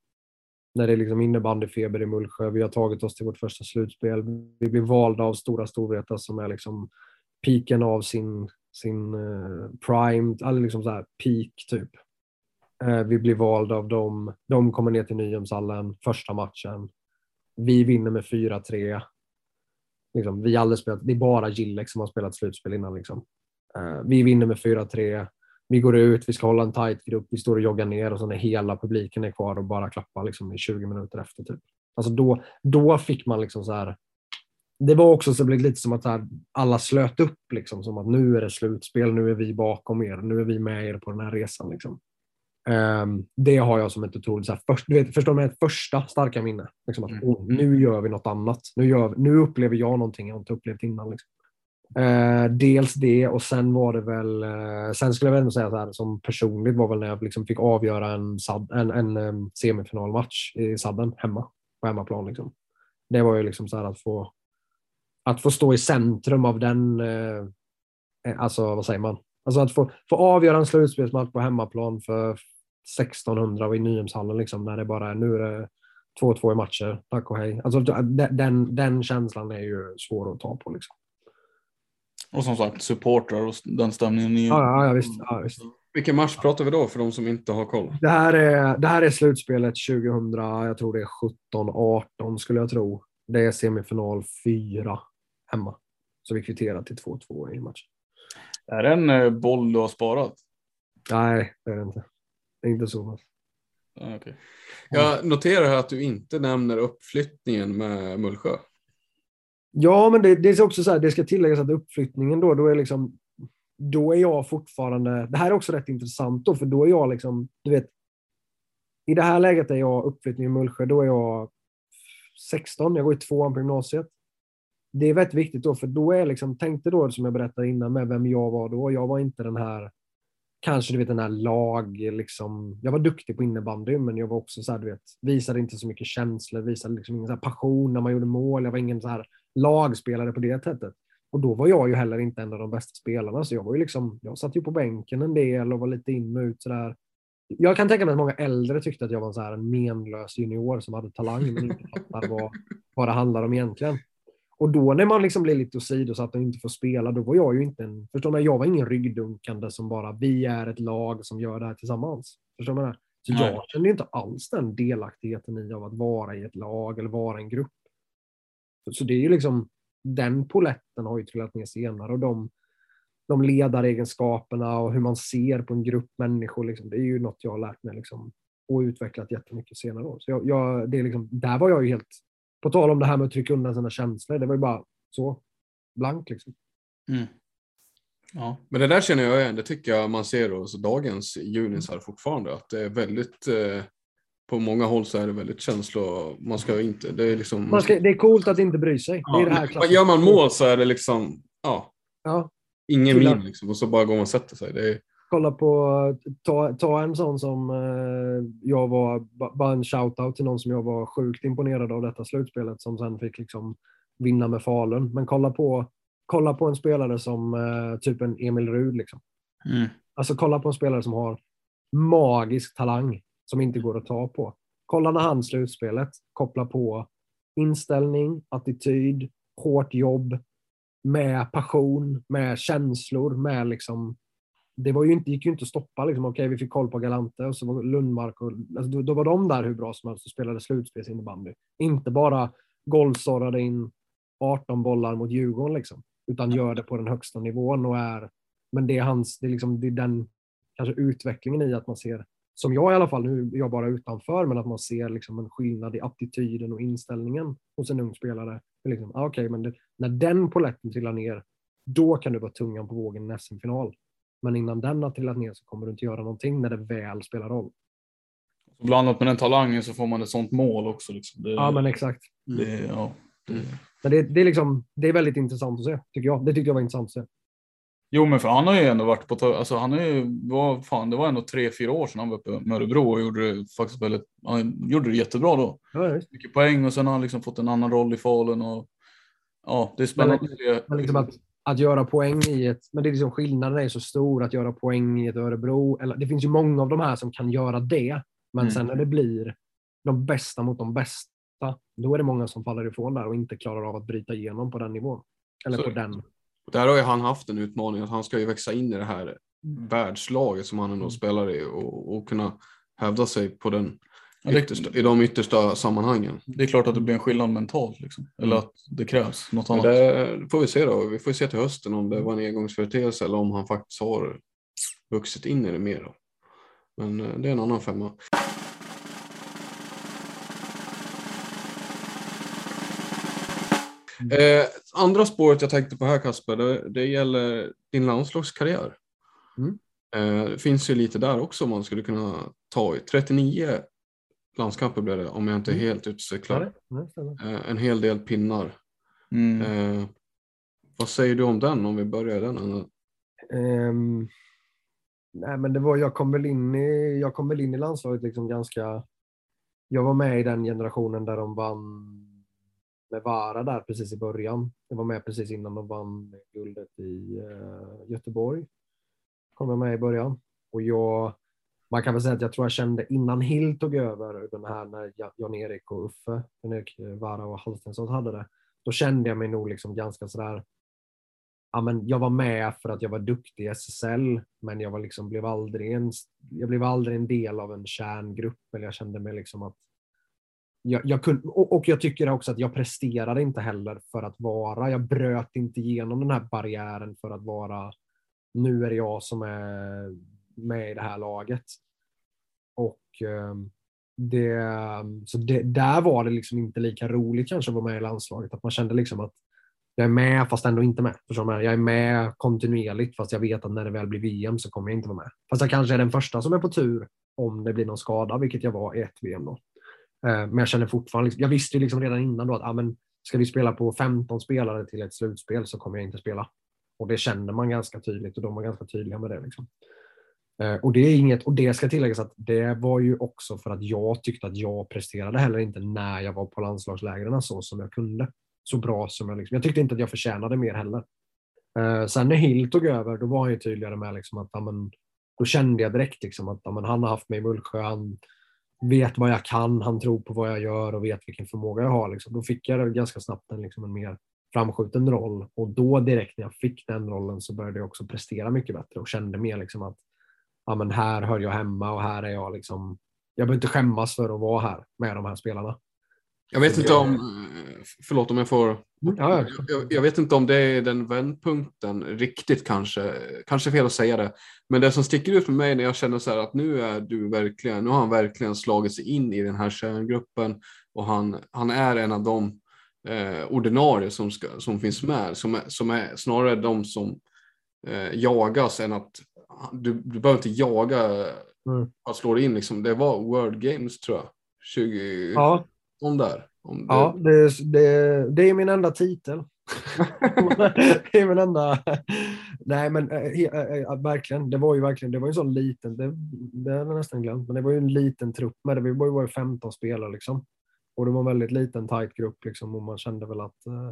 när det är liksom innebandyfeber i Mullsjö. Vi har tagit oss till vårt första slutspel. Vi blir valda av Stora Storvreta som är liksom piken av sin, sin uh, prime, eller liksom så här peak typ. Uh, vi blir valda av dem. De kommer ner till Nyhemshallen första matchen. Vi vinner med 4-3. Liksom, vi aldrig spelat, det är bara Gillek som har spelat slutspel innan. Liksom. Uh, vi vinner med 4-3. vi går ut, vi ska hålla en tight grupp, vi står och joggar ner och så när hela publiken är kvar och bara klappar liksom i 20 minuter efter. Typ. Alltså då, då fick man liksom så här. Det var också så lite som att här, alla slöt upp, liksom, som att nu är det slutspel, nu är vi bakom er, nu är vi med er på den här resan. Liksom. Um, det har jag som ett otroligt, så här, först, du vet, förstår du, ett första starka minne. Liksom att, Mm. oh, nu gör vi något annat. Nu, gör, nu upplever jag någonting jag inte upplevt innan. Liksom. Eh, dels det och sen var det väl, eh, sen skulle jag väl ändå säga så här som personligt var väl när jag liksom fick avgöra en, sad, en, en um, semifinalmatch i sadden hemma, på hemmaplan. Liksom. Det var ju liksom så här att få, att få stå i centrum av den, eh, eh alltså vad säger man? Alltså att få, få avgöra en slutspelsmatch på hemmaplan för 1600 och i Nyhemshallen liksom, när det bara är, nu är det 2-2 i matcher, tack och hej. Alltså, den, den känslan är ju svår att ta på. Liksom. Och som sagt, supportrar och den stämningen. Är... Ja, ja, ja, visst, ja, visst. Vilken match pratar vi då för de som inte har koll? Det här, är, det här är slutspelet 2000, jag tror det är 17-18 skulle jag tro. Det är semifinal 4 hemma. Så vi kvitterar till 2-2 i matchen. Är det en eh, boll du har sparat? Nej, det är det inte. Det är inte så. pass. Ja, okej. Jag noterar här att du inte nämner uppflyttningen med Mullsjö. Ja, men det, det är också så här, det ska tilläggas att uppflyttningen då, då är liksom, då är jag fortfarande, det här är också rätt intressant då, för då är jag liksom, du vet, i det här läget är jag uppflyttning i Mullsjö, då är jag 16, jag går i tvåan på gymnasiet. Det är väldigt viktigt då, för då är liksom, tänkte då som jag berättade innan med vem jag var då, jag var inte den här, kanske du vet den här lag, liksom, jag var duktig på innebandy, men jag var också så här, du vet, visade inte så mycket känslor, visade liksom ingen så här passion när man gjorde mål, jag var ingen så här lagspelare på det sättet. Och då var jag ju heller inte en av de bästa spelarna, så jag var ju liksom, jag satt ju på bänken en del och var lite in och ut sådär. Jag kan tänka mig att många äldre tyckte att jag var en, så här, en menlös junior som hade talang men inte fattar vad, vad det handlar om egentligen. Och då när man liksom blir lite åsidosatt och inte får spela, då var jag ju inte en, förstår man, jag var ingen ryggdunkande som bara, vi är ett lag som gör det här tillsammans. Förstår man det? Så jag kände inte alls den delaktigheten i av att vara i ett lag eller vara en grupp. Så, det är ju liksom, den poletten har ju trillat ner senare och de, de ledaregenskaperna och hur man ser på en grupp människor, liksom, det är ju något jag har lärt mig liksom, och utvecklat jättemycket senare år. Så jag, jag, det är liksom, där var jag ju helt, på tal om det här med att trycka undan sina känslor, det var ju bara så, blank liksom. Mm. Ja. Men det där känner jag igen, det tycker jag man ser hos dagens junisar fortfarande, att det är väldigt, eh, på många håll så är det väldigt känslo, man ska inte, det är liksom... Man ska, det är coolt att inte bry sig. det är det här ja, gör man mål så är det liksom, ja, Ja, ingen min liksom, och så bara går man och sätter sig. Det är, kolla på, ta, ta en sån som eh, jag var, ba- bara en shout-out till någon som jag var sjukt imponerad av detta slutspelet som sen fick liksom vinna med Falun. Men kolla på, kolla på en spelare som eh, typ en Emil Rud. Liksom. Mm. Alltså kolla på en spelare som har magisk talang som inte går att ta på. Kolla när han slutspelet kopplar på inställning, attityd, hårt jobb med passion, med känslor, med liksom det var ju inte, gick ju inte att stoppa. Liksom. Okej, vi fick koll på Galante och så var Lundmark och alltså, då, då var de där hur bra som helst och spelade slutspelsinnebandy. Inte bara golvsorrade in 18 bollar mot Djurgården liksom, utan gör det på den högsta nivån och är. Men det är hans, det är liksom det är den kanske utvecklingen i att man ser, som jag i alla fall, nu är jag bara utanför, men att man ser liksom en skillnad i attityden och inställningen hos en ung spelare. Liksom, ah, Okej, men det, när den poletten trillar ner, då kan du vara tungan på vågen i SM-final. Men innan den har trillat ner så kommer du inte göra någonting när det väl spelar roll. Blandat med den talangen så får man ett sånt mål också. Liksom. Det, Ja, men exakt. det, ja, det, Men det, det, är liksom, det är väldigt intressant att se, tycker jag. Det tyckte jag var intressant att se. Jo, men för han har ju ändå varit på, alltså han har ju, vad fan, det var ändå tre, fyra år sedan han var uppe med Örebro och gjorde faktiskt väldigt, han gjorde det jättebra då. Ja. Mycket poäng och sen har han liksom fått en annan roll i Falun och ja, det är spännande Men-. Men liksom att, att göra poäng i ett, men det är liksom skillnaden är så stor att göra poäng i ett Örebro. Eller, det finns ju många av de här som kan göra det, men Mm. sen när det blir de bästa mot de bästa, då är det många som faller ifrån där och inte klarar av att bryta igenom på den nivån. Eller Så- på den. Där har ju han haft en utmaning, att han ska ju växa in i det här världslaget som han ändå Mm. spelar i och, och kunna hävda sig på den yttersta, i de yttersta sammanhangen. Det är klart att det blir en skillnad mentalt liksom. Eller Mm. att det krävs något annat. det får vi se då. Vi får se till hösten om det var en engångsföreteelse eller om han faktiskt har vuxit in i det mer. Då. Men eh, det är en annan femma. Eh, andra spåret jag tänkte på här Kasper, det, det gäller din landslagskarriär. Mm. Eh, det finns ju lite där också man skulle kunna ta i. 39 landskamper blev det om jag inte är Mm. helt utcyklad. Ja, det stämmer. Eh, en hel del pinnar. Mm. Eh, vad säger du om den om vi börjar den? Ehm, nej, men det var, jag, kom väl in i, jag kom väl in i landslaget liksom ganska... Jag var med i den generationen där de vann med Vara där precis i början. Jag var med precis innan de vann guldet i uh, Göteborg. Kom jag med i början. Och jag, man kan väl säga att jag tror jag kände innan Hill tog över den här när Jan-Erik och Uffe, Jan-Erik eh, Vara och Halstensson hade det. Då kände jag mig nog liksom ganska sådär ja, men jag var med för att jag var duktig i SSL, men jag var liksom, blev, aldrig en, jag blev aldrig en del av en kärngrupp. Eller jag kände mig liksom att jag, jag kunde, och, och jag tycker också att jag presterade inte heller för att vara, jag bröt inte igenom den här barriären för att vara, nu är det jag som är med i det här laget. Och eh, det, så det, där var det liksom inte lika roligt kanske att vara med i landslaget, att man kände liksom att jag är med fast ändå inte med. Förstår du jag? Jag är med kontinuerligt fast jag vet att när det väl blir VM så kommer jag inte vara med. Fast jag kanske är den första som är på tur om det blir någon skada, vilket jag var i ett VM då. Eh, men jag känner fortfarande, liksom- jag visste ju liksom redan innan då att ah, men ska vi spela på 15 spelare till ett slutspel så kommer jag inte spela. Och det kände man ganska tydligt och de var ganska tydliga med det. Liksom. Eh, och det är inget, och det ska tilläggas att det var ju också för att jag tyckte att jag presterade heller inte när jag var på landslagslägren så som jag kunde. Så bra som jag liksom. Jag tyckte inte att jag förtjänade mer heller. Eh, sen när Hill tog över, då var han ju tydligare med liksom att ja, men, då kände jag direkt liksom att ja, men, han har haft mig i Mullsjö, han vet vad jag kan, han tror på vad jag gör och vet vilken förmåga jag har. Liksom. Då fick jag ganska snabbt en, liksom, en mer framskjuten roll och då direkt när jag fick den rollen så började jag också prestera mycket bättre och kände mer liksom att ja, men här hör jag hemma och här är jag liksom, jag behöver inte skämmas för att vara här med de här spelarna. Jag vet inte om, förlåt om jag får, Ja, ja. jag, jag vet inte om det är den vändpunkten riktigt kanske, kanske fel att säga det, men det som sticker ut för mig när jag känner så här att nu är du verkligen, nu har han verkligen slagit sig in i den här kärngruppen och han, han är en av de eh, ordinarie som, ska, som finns med, som är, som är snarare de som eh, jagas än att du, du behöver inte jaga Mm. att slå dig in liksom. Det var World Games tror jag, 20, Ja, om där. Det, ja det, det, det är min enda titel. det är min enda... Nej, men eh, verkligen. Det var ju verkligen, det var ju en sån liten, det, det hade jag nästan glömt, men det var ju en liten trupp med det. Var ju bara 15 spelare liksom. Och det var en väldigt liten tight grupp liksom och man kände väl att eh,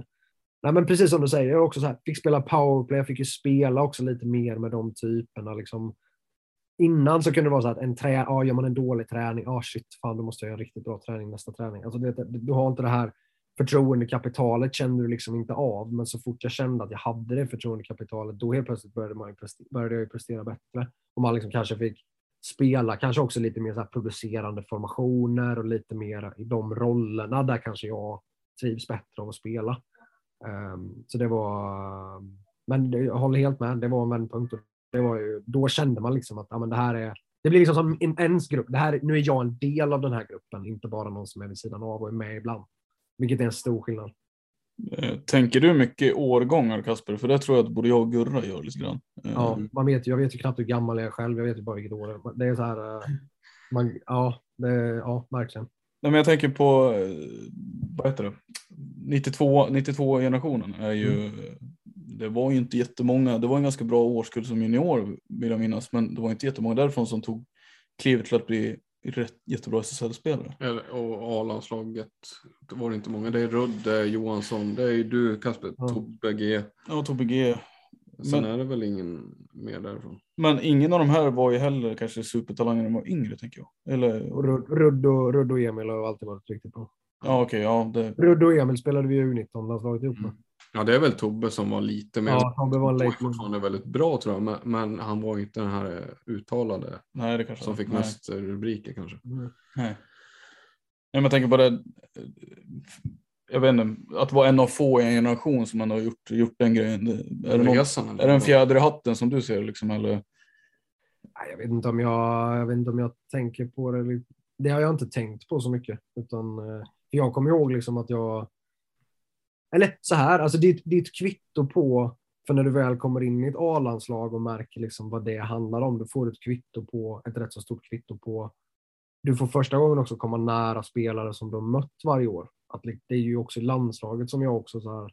Nej, men precis som du säger, jag också så här, fick spela powerplay, jag fick ju spela också lite mer med de typerna. Liksom. Innan så kunde det vara så att en trä, ja, gör man en dålig träning, ah shit, fan då måste jag göra en riktigt bra träning nästa träning. Alltså, du, du har inte det här förtroendekapitalet kände du liksom inte av, men så fort jag kände att jag hade det förtroendekapitalet, då helt plötsligt började, man ju prestera, började jag ju prestera bättre. Och man liksom kanske fick spela, kanske också lite mer så här producerande formationer och lite mer i de rollerna där kanske jag trivs bättre av att spela. Um, så det var, men jag håller helt med, det var en vändpunkt. Och det var ju, då kände man liksom att ja, men det här är, det blir liksom som en ens grupp. Det här, nu är jag en del av den här gruppen, inte bara någon som är vid sidan av och är med ibland. Vilket är en stor skillnad. Eh, Tänker du mycket årgångar Kasper? För det tror jag att både jag och Gurra gör lite grann. Eh, Ja, man vet, ju- jag vet ju knappt hur gammal jag är själv, jag vet ju bara vilket år det är. Så här, eh, man, ja, det, ja, verkligen. Nej, men jag tänker på, vad heter det, 92, 92 generationen är ju, det var ju inte jättemånga, det var en ganska bra årskull som junior vill jag minnas, men det var inte jättemånga därifrån som tog klivet till att bli rätt, jättebra SSL-spelare. Och A-landslaget, det var det inte många. Det är Rudde, Johansson, det är ju du Kasper, Ja. Tobbe G. Ja, Tobbe G. Sen Men- är det väl ingen mer därifrån. Men ingen av de här var ju heller kanske supertalanger när de var yngre tänker jag. Eller, Och Rudd, och, Rudd och Emil har alltid varit riktigt bra. ja okej, ja det, Rudd och Emil spelade vi ju U19-landslaget ihop med. Ja, det är väl Tobbe som var lite mer. Ja, Tobbe var late fortfarande väldigt bra tror jag, men, men han var inte den här eh, uttalade nej det kanske som fick nej. mest eh, rubriker kanske. Mm. Nej. Nej, men jag tänker på det. Jag vet inte, att vara en av få i en generation som man har gjort, gjort den grejen. Är det, någon, Resan, eller? är det en fjäder i hatten som du ser liksom? Eller? jag vet inte om jag, jag, vet inte om jag tänker på det. Det har jag inte tänkt på så mycket. Utan, eh, jag kommer ihåg liksom att jag... Eller så här, alltså ditt, ditt kvitto på... För när du väl kommer in i ett A-landslag och märker liksom vad det handlar om, då får du ett kvitto på, ett rätt så stort kvitto på... Du får första gången också komma nära spelare som du har mött varje år. Att det är ju också landslaget som jag också så här...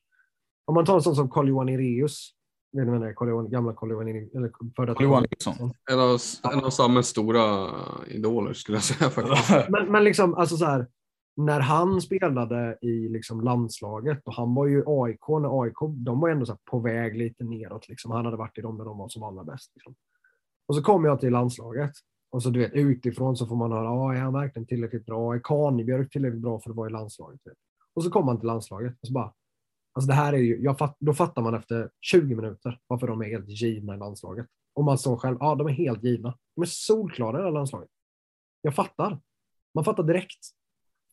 Om man tar en sån som Carl-Johan Ireus, vet ni vem det är? Carl gamla Carl-Johan eller före Carl-Johan Nilsson. En av, en av Sammels stora idoler skulle jag säga faktiskt. men, men liksom, alltså så här, när han spelade i liksom landslaget och han var ju AIK, när AIK, de var ändå så på väg lite neråt. Liksom. Han hade varit i dem när de var som allra bäst. Liksom. Och så kom jag till landslaget och så du vet utifrån så får man höra, ah, är han verkligen tillräckligt bra? Är Kanebjörk tillräckligt bra för att vara i landslaget? Och så kom han till landslaget och så bara, Alltså det här är ju, fatt, då fattar man efter 20 minuter varför de är helt givna i landslaget. Och man såg själv, ja de är helt givna. De är solklara i det här landslaget. Jag fattar. Man fattar direkt.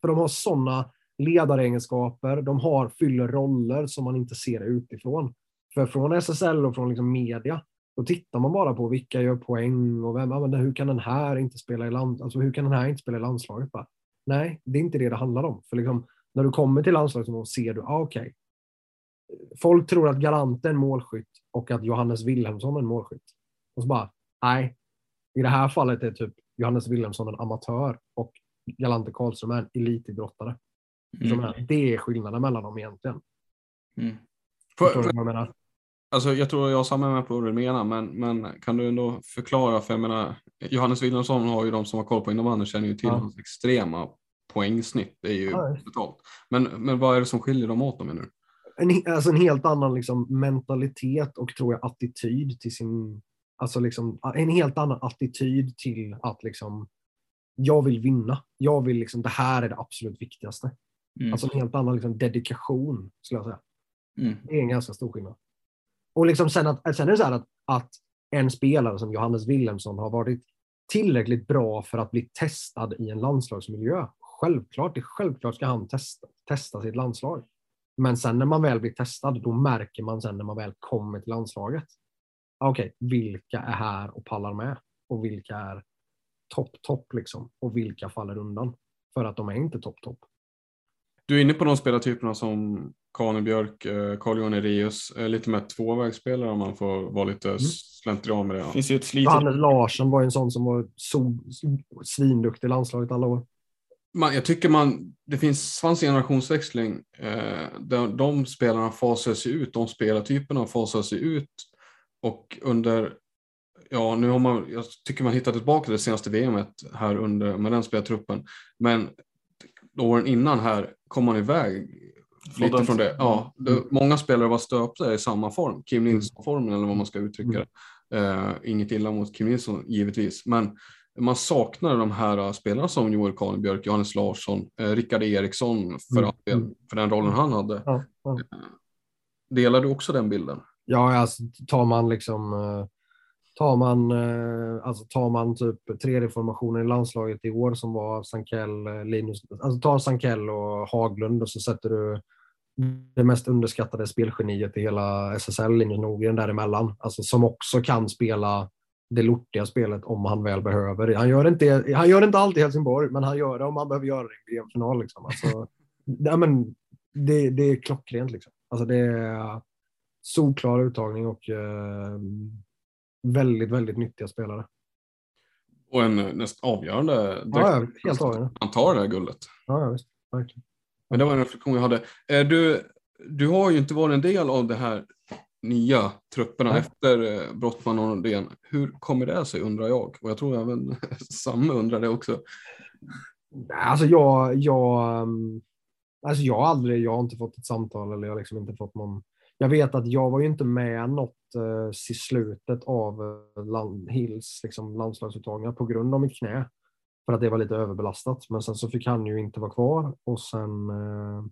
För de har sådana ledaregenskaper, de har, fyller roller som man inte ser utifrån. För från SSL och från liksom media, då tittar man bara på vilka gör poäng och vem, ja, men hur kan den här inte spela i land, alltså hur kan den här inte spela i landslaget? Va? nej, det är inte det det handlar om. För liksom, när du kommer till landslaget så ser du, ah, okej, okay, folk tror att Galante är en målskytt och att Johannes Wilhelmsson är en målskytt. Och så bara, nej. I det här fallet är typ Johannes Wilhelmsson en amatör och Galante Karlström är en elitidrottare. Mm. Det är skillnaden mellan dem egentligen. Mm. För, jag menar? Alltså, jag tror jag har samma med på vad du menar, men, men kan du ändå förklara? För jag menar, Johannes Wilhelmsson har ju de som har koll på innebandyn känner ju till ja. hans extrema poängsnitt. Det är ju ja. Men, men vad är det som skiljer dem åt menar du? en, alltså en helt annan liksom, mentalitet och tror jag attityd till sin... Alltså liksom, en helt annan attityd till att liksom, jag vill vinna. Jag vill liksom, det här är det absolut viktigaste. Mm. Alltså en helt annan liksom, dedikation, skulle jag säga. Mm. Det är en ganska stor skillnad. Och liksom sen, att, sen är det så här att, att en spelare som Johannes Wilhelmsson har varit tillräckligt bra för att bli testad i en landslagsmiljö. Självklart, det självklart ska han testa, testa sitt landslag. Men sen när man väl blir testad, då märker man sen när man väl kommer till landslaget. Okej, okay, vilka är här och pallar med? Och vilka är topp, topp liksom? Och vilka faller undan? För att de är inte topp, topp. Du är inne på de spelartyperna som Kane Björk, eh, Carl-Johan Ereus, eh, lite mer tvåvägsspelare om man får vara lite mm. slentrian med det. Finns ju ett slitet... Hannes Larsson var en sån som var so svinduktig i landslaget alla år man, jag tycker man, det finns, fanns en generationsväxling. Eh, där de spelarna fasar sig ut, de spelartyperna fasar sig ut. Och under, ja nu har man, jag tycker man hittat tillbaka det senaste VMet här under, med den spelartruppen. Men åren innan här kom man iväg lite från det. Ja, det, mm. Många spelare var stöpta i samma form, Kim Nilsson-formen eller vad man ska uttrycka det. Uh, inget illa mot Kim Nilsson givetvis, men man saknar de här äh, spelarna som Joel Kanebjörk, Johannes Larsson, eh, Rickard Eriksson för, mm. mm. för den rollen han hade. Ja, ja. Eh, delar du också den bilden? Ja, alltså tar man liksom Tar man, eh, alltså tar man typ tredje formationen i landslaget i år som var Sankell, eh, Linus, alltså tar Sankell och Haglund och så sätter du det mest underskattade spelgeniet i hela SSL, Linus Norgren däremellan, alltså som också kan spela det lortiga spelet om han väl behöver. Han gör inte, han gör inte alltid i Helsingborg, men han gör det om han behöver göra det i en final. Liksom. Alltså, ja, men det, det är klockrent. Liksom. Alltså, det är solklar uttagning och eh, väldigt, väldigt nyttiga spelare. Och en näst avgörande. Ja, ja, helt avgörande. Han tar det här guldet. Ja, ja visst. Verkligen. Men det var en reflektion jag hade. Du, du har ju inte varit en del av det här nya trupperna ja. efter eh, Brottman och Nordén. Hur kommer det sig undrar jag? Och jag tror även Samme undrar det också. Alltså jag, jag, mm, alltså jag aldrig, jag har inte fått ett samtal eller jag har liksom inte fått någon. Jag vet att jag var ju inte med något eh, i slutet av eh, land, Hills liksom, landslagsuttagningar på grund av mitt knä. För att det var lite överbelastat. Men sen så fick han ju inte vara kvar och sen eh,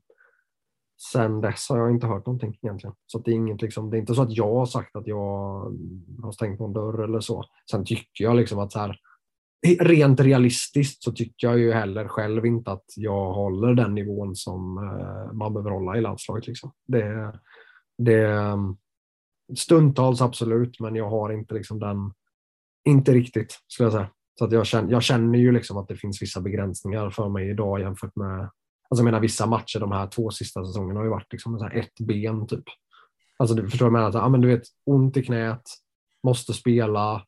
sen dess har jag inte hört någonting egentligen. Så det, är inget, liksom, det är inte så att jag har sagt att jag har stängt någon dörr eller så. Sen tycker jag liksom att så här, rent realistiskt så tycker jag ju heller själv inte att jag håller den nivån som eh, man behöver hålla i landslaget. Liksom. Det, det, stundtals absolut, men jag har inte liksom den inte riktigt skulle jag säga. Så att jag, känner, jag känner ju liksom att det finns vissa begränsningar för mig idag jämfört med Alltså jag menar vissa matcher de här två sista säsongerna har ju varit liksom så ett ben typ. Alltså du förstår vad jag menar? Ja, men du vet, ont i knät, måste spela,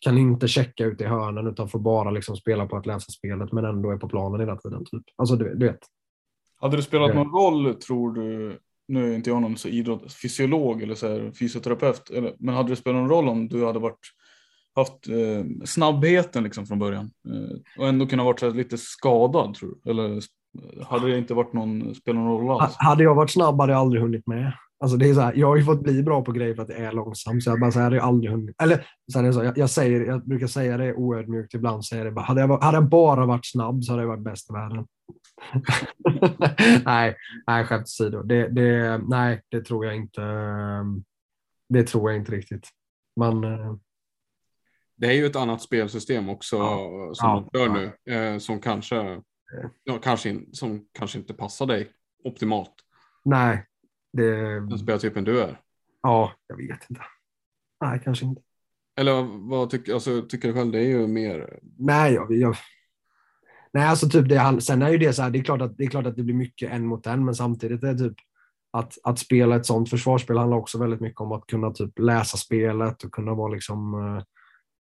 kan inte checka ut i hörnen utan får bara liksom spela på att läsa spelet men ändå är på planen hela tiden. Typ. Alltså du, du vet. Hade det spelat någon roll tror du, nu är inte jag någon så idrott, fysiolog eller så här, fysioterapeut, eller, men hade det spelat någon roll om du hade varit haft eh, snabbheten liksom från början eh, och ändå kunnat varit lite skadad tror du? Eller eh, hade det inte varit någon, spelat någon roll alls? Hade jag varit snabb hade jag aldrig hunnit med. Alltså det är så här, jag har ju fått bli bra på grejer för att jag är långsam, så jag bara så hade jag aldrig hunnit. Eller så är så, jag, jag, säger, jag brukar säga det oödmjukt ibland, säger det bara, hade, jag, hade jag bara varit snabb så hade jag varit bäst i världen. nej, nej, skämt åsido. Det, det, nej, det tror jag inte. Det tror jag inte riktigt. Man, eh, det är ju ett annat spelsystem också ja. som ja, de kör ja. nu, eh, som kanske, ja, kanske, som kanske inte passar dig optimalt. Nej. Det... Den speltypen du är? Ja, jag vet inte. Nej, kanske inte. Eller vad tycker, alltså, tycker du själv? Det är ju mer... Nej, jag, jag... Nej, alltså typ det, sen är ju det så här, det är, klart att, det är klart att det blir mycket en mot en, men samtidigt är det typ att, att spela ett sånt försvarsspel handlar också väldigt mycket om att kunna typ läsa spelet och kunna vara liksom eh,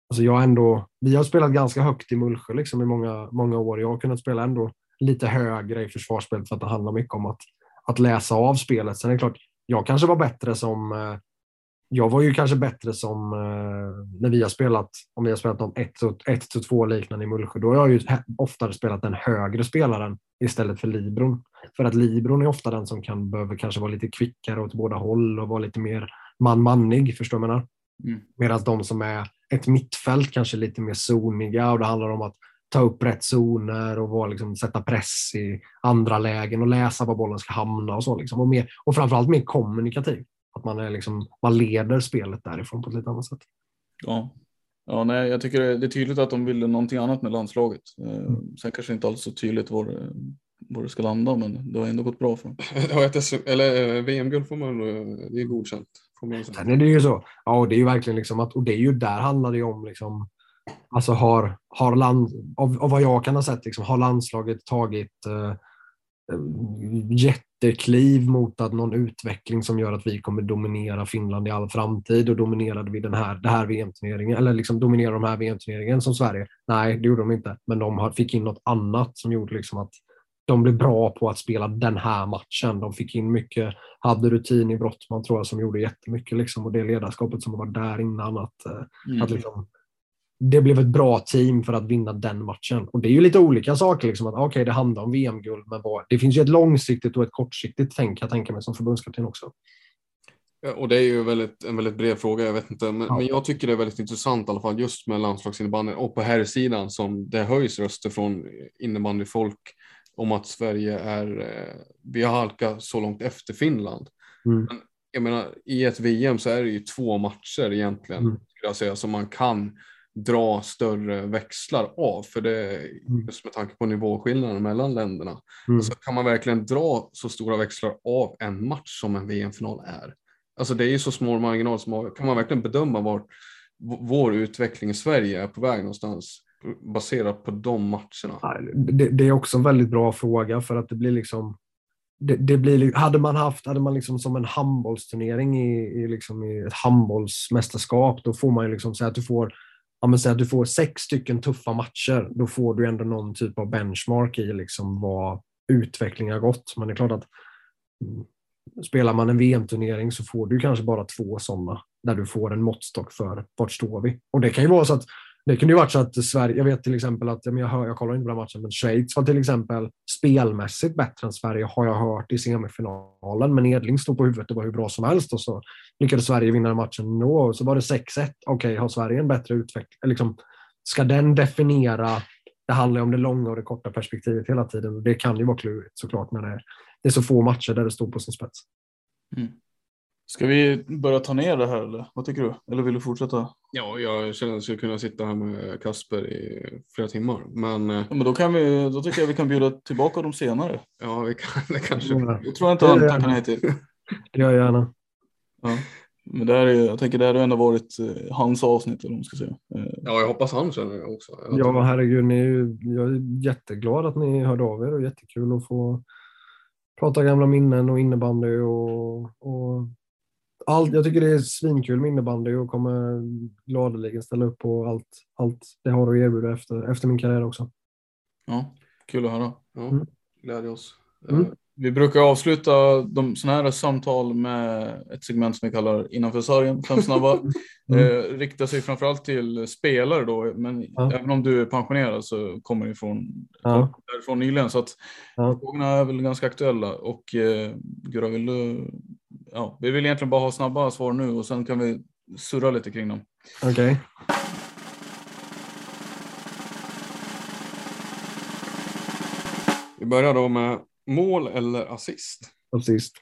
Alltså jag ändå, vi har spelat ganska högt i Mullsjö liksom i många, många år. Jag har kunnat spela ändå lite högre i försvarsspelet för att det handlar mycket om att, att läsa av spelet. Sen är det klart, jag kanske var bättre som eh, jag var ju kanske bättre som eh, när vi har spelat, om vi har spelat om 1-2 liknande i Mullsjö, då har jag ju oftare spelat den högre spelaren istället för Libron. För att Libron är ofta den som kan behöver kanske vara lite kvickare åt båda håll och vara lite mer man-mannig, förstår du menar? Mm. Medan de som är ett mittfält kanske lite mer zoniga och det handlar om att ta upp rätt zoner och vara, liksom, sätta press i andra lägen och läsa var bollen ska hamna och så. Liksom. Och, mer, och framförallt mer kommunikativ. Att man, är liksom, man leder spelet därifrån på ett lite annat sätt. Ja, ja nej, jag tycker det är tydligt att de ville någonting annat med landslaget. Eh, mm. Sen kanske inte alls så tydligt var det, var det ska landa, men det har ändå gått bra för dem. Ja, eller eh, VM-guld får man, det är godkänt. Sen är det ju så. Ja, det är ju verkligen liksom att, och det är ju där handlar det ju om liksom, alltså har, har land, av, av vad jag kan ha sett, liksom, har landslaget tagit uh, jättekliv mot att någon utveckling som gör att vi kommer dominera Finland i all framtid och dominerade vi den här, det här VM-turneringen eller liksom dominera de här VM-turneringen som Sverige? Nej, det gjorde de inte, men de fick in något annat som gjorde liksom att de blev bra på att spela den här matchen. De fick in mycket, hade rutin i Brottman tror jag som gjorde jättemycket liksom, och det ledarskapet som var där innan. Att, eh, mm. att liksom, det blev ett bra team för att vinna den matchen. Och det är ju lite olika saker. Liksom, att, okay, det handlar om VM-guld, men vad, det finns ju ett långsiktigt och ett kortsiktigt tänk, jag tänker mig som förbundskapten också. Ja, och det är ju väldigt, en väldigt bred fråga, jag vet inte. Men, ja. men jag tycker det är väldigt intressant i alla fall just med landslagsinnebandyn och på här sidan som det höjs röster från innebandyfolk om att Sverige är, eh, vi har halkat så långt efter Finland. Mm. Men jag menar, i ett VM så är det ju två matcher egentligen, mm. skulle jag säga, som man kan dra större växlar av. För det, mm. just med tanke på nivåskillnaden mellan länderna, mm. så kan man verkligen dra så stora växlar av en match som en VM-final är. Alltså det är ju så små marginaler, som kan man verkligen bedöma var vår utveckling i Sverige är på väg någonstans baserat på de matcherna? Det, det, är också en väldigt bra fråga för att det blir liksom det, det blir, hade man haft, hade man liksom som en handbollsturnering i, i, liksom i ett handbollsmästerskap, då får man ju liksom säga att du får, ja men säg att du får sex stycken tuffa matcher, då får du ändå någon typ av benchmark i liksom vad utvecklingen har gått. Men det är klart att mm, spelar man en VM-turnering så får du kanske bara två sådana där du får en måttstock för vart står vi? Och det kan ju vara så att det kunde ju varit så att Sverige, jag vet till exempel att, jag, hör, jag kollar inte på den matchen, men Schweiz var till exempel spelmässigt bättre än Sverige har jag hört i semifinalen. Men Edling stod på huvudet, och var hur bra som helst och så lyckades Sverige vinna matchen. Och så var det 6-1. Okej, okay, har Sverige en bättre utveckling? Liksom, ska den definiera? Det handlar om det långa och det korta perspektivet hela tiden. Det kan ju vara klurigt såklart när det är, det är så få matcher där det står på sin spets. Mm. Ska vi börja ta ner det här eller vad tycker du? Eller vill du fortsätta? Ja, jag känner att jag skulle kunna sitta här med Kasper i flera timmar. Men, ja, men då, kan vi, då tycker jag vi kan bjuda tillbaka dem senare. Ja, vi kan, det kanske. Tror jag inte han tackar nej till. Det gör jag gärna. Ja. Men det här är, jag tänker det har ändå varit eh, hans avsnitt eller vad man ska säga. Eh, Ja, jag hoppas han känner det också. Jag Ja, herregud, ni jag är jätteglad att ni hörde av er och jättekul att få prata gamla minnen och innebandy och, och allt. Jag tycker det är svinkul med innebandy och kommer gladeligen ställa upp på allt, allt det har att erbjuda efter, efter min karriär också. ja, kul att höra. Ja, Mm. glädjer oss. Mm. Vi brukar avsluta de sådana här samtal med ett segment som vi kallar innanför sargen, fem snabba. Mm. eh, riktar sig framförallt till spelare då, men Ja. även om du är pensionerad så kommer du från Ja. därifrån nyligen. Så att Ja. frågorna är väl ganska aktuella och eh, Gurra, vill du, ja, vi vill egentligen bara ha snabba svar nu och sen kan vi surra lite kring dem. Okej. Vi börjar då med mål eller assist. Och sist.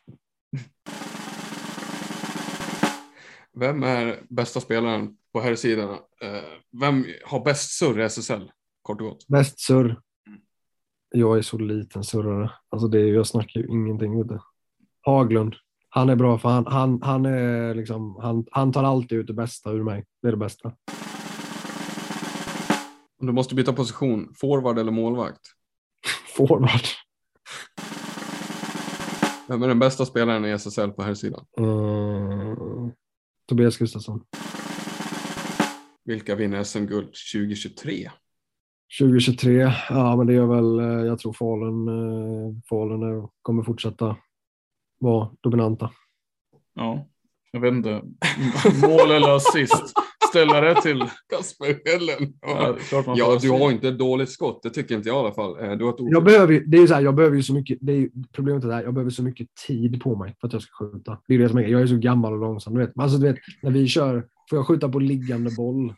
Vem är bästa spelaren på här sidan? Eh, Vem har bäst surr i SSL? Kort och gott. Mest surr. Jag är så liten surrare. Alltså det, jag snackar ju ingenting. Vet du. Haglund. Han är bra för han, han, han, är liksom, han, han tar alltid ut det bästa ur mig. Det är det bästa. Om du måste byta position, forward eller målvakt? Forward. Vem är den bästa spelaren i SSL på här sidan? Mm. Tobias Gustafsson. Vilka vinner SM-guld 2023? 2023. Ja, men det gör väl. eh, Jag tror Falun, eh, Falun är- kommer fortsätta vara dominanta. Ja, jag vet inte. Mål eller assist? Ställa det till. Kasper Hellen. Ja, Ja, du har inte ett dåligt skott. Det tycker inte jag i alla fall. Eh, Du har ett Jag behöver, det är så här, jag behöver ju så mycket, det är, ju- problemet är det här, jag behöver så mycket tid på mig för att jag ska skjuta. Det är det som är, jag är så gammal och långsam. Du vet. Alltså, du vet, när vi kör, får jag skjuta på liggande boll,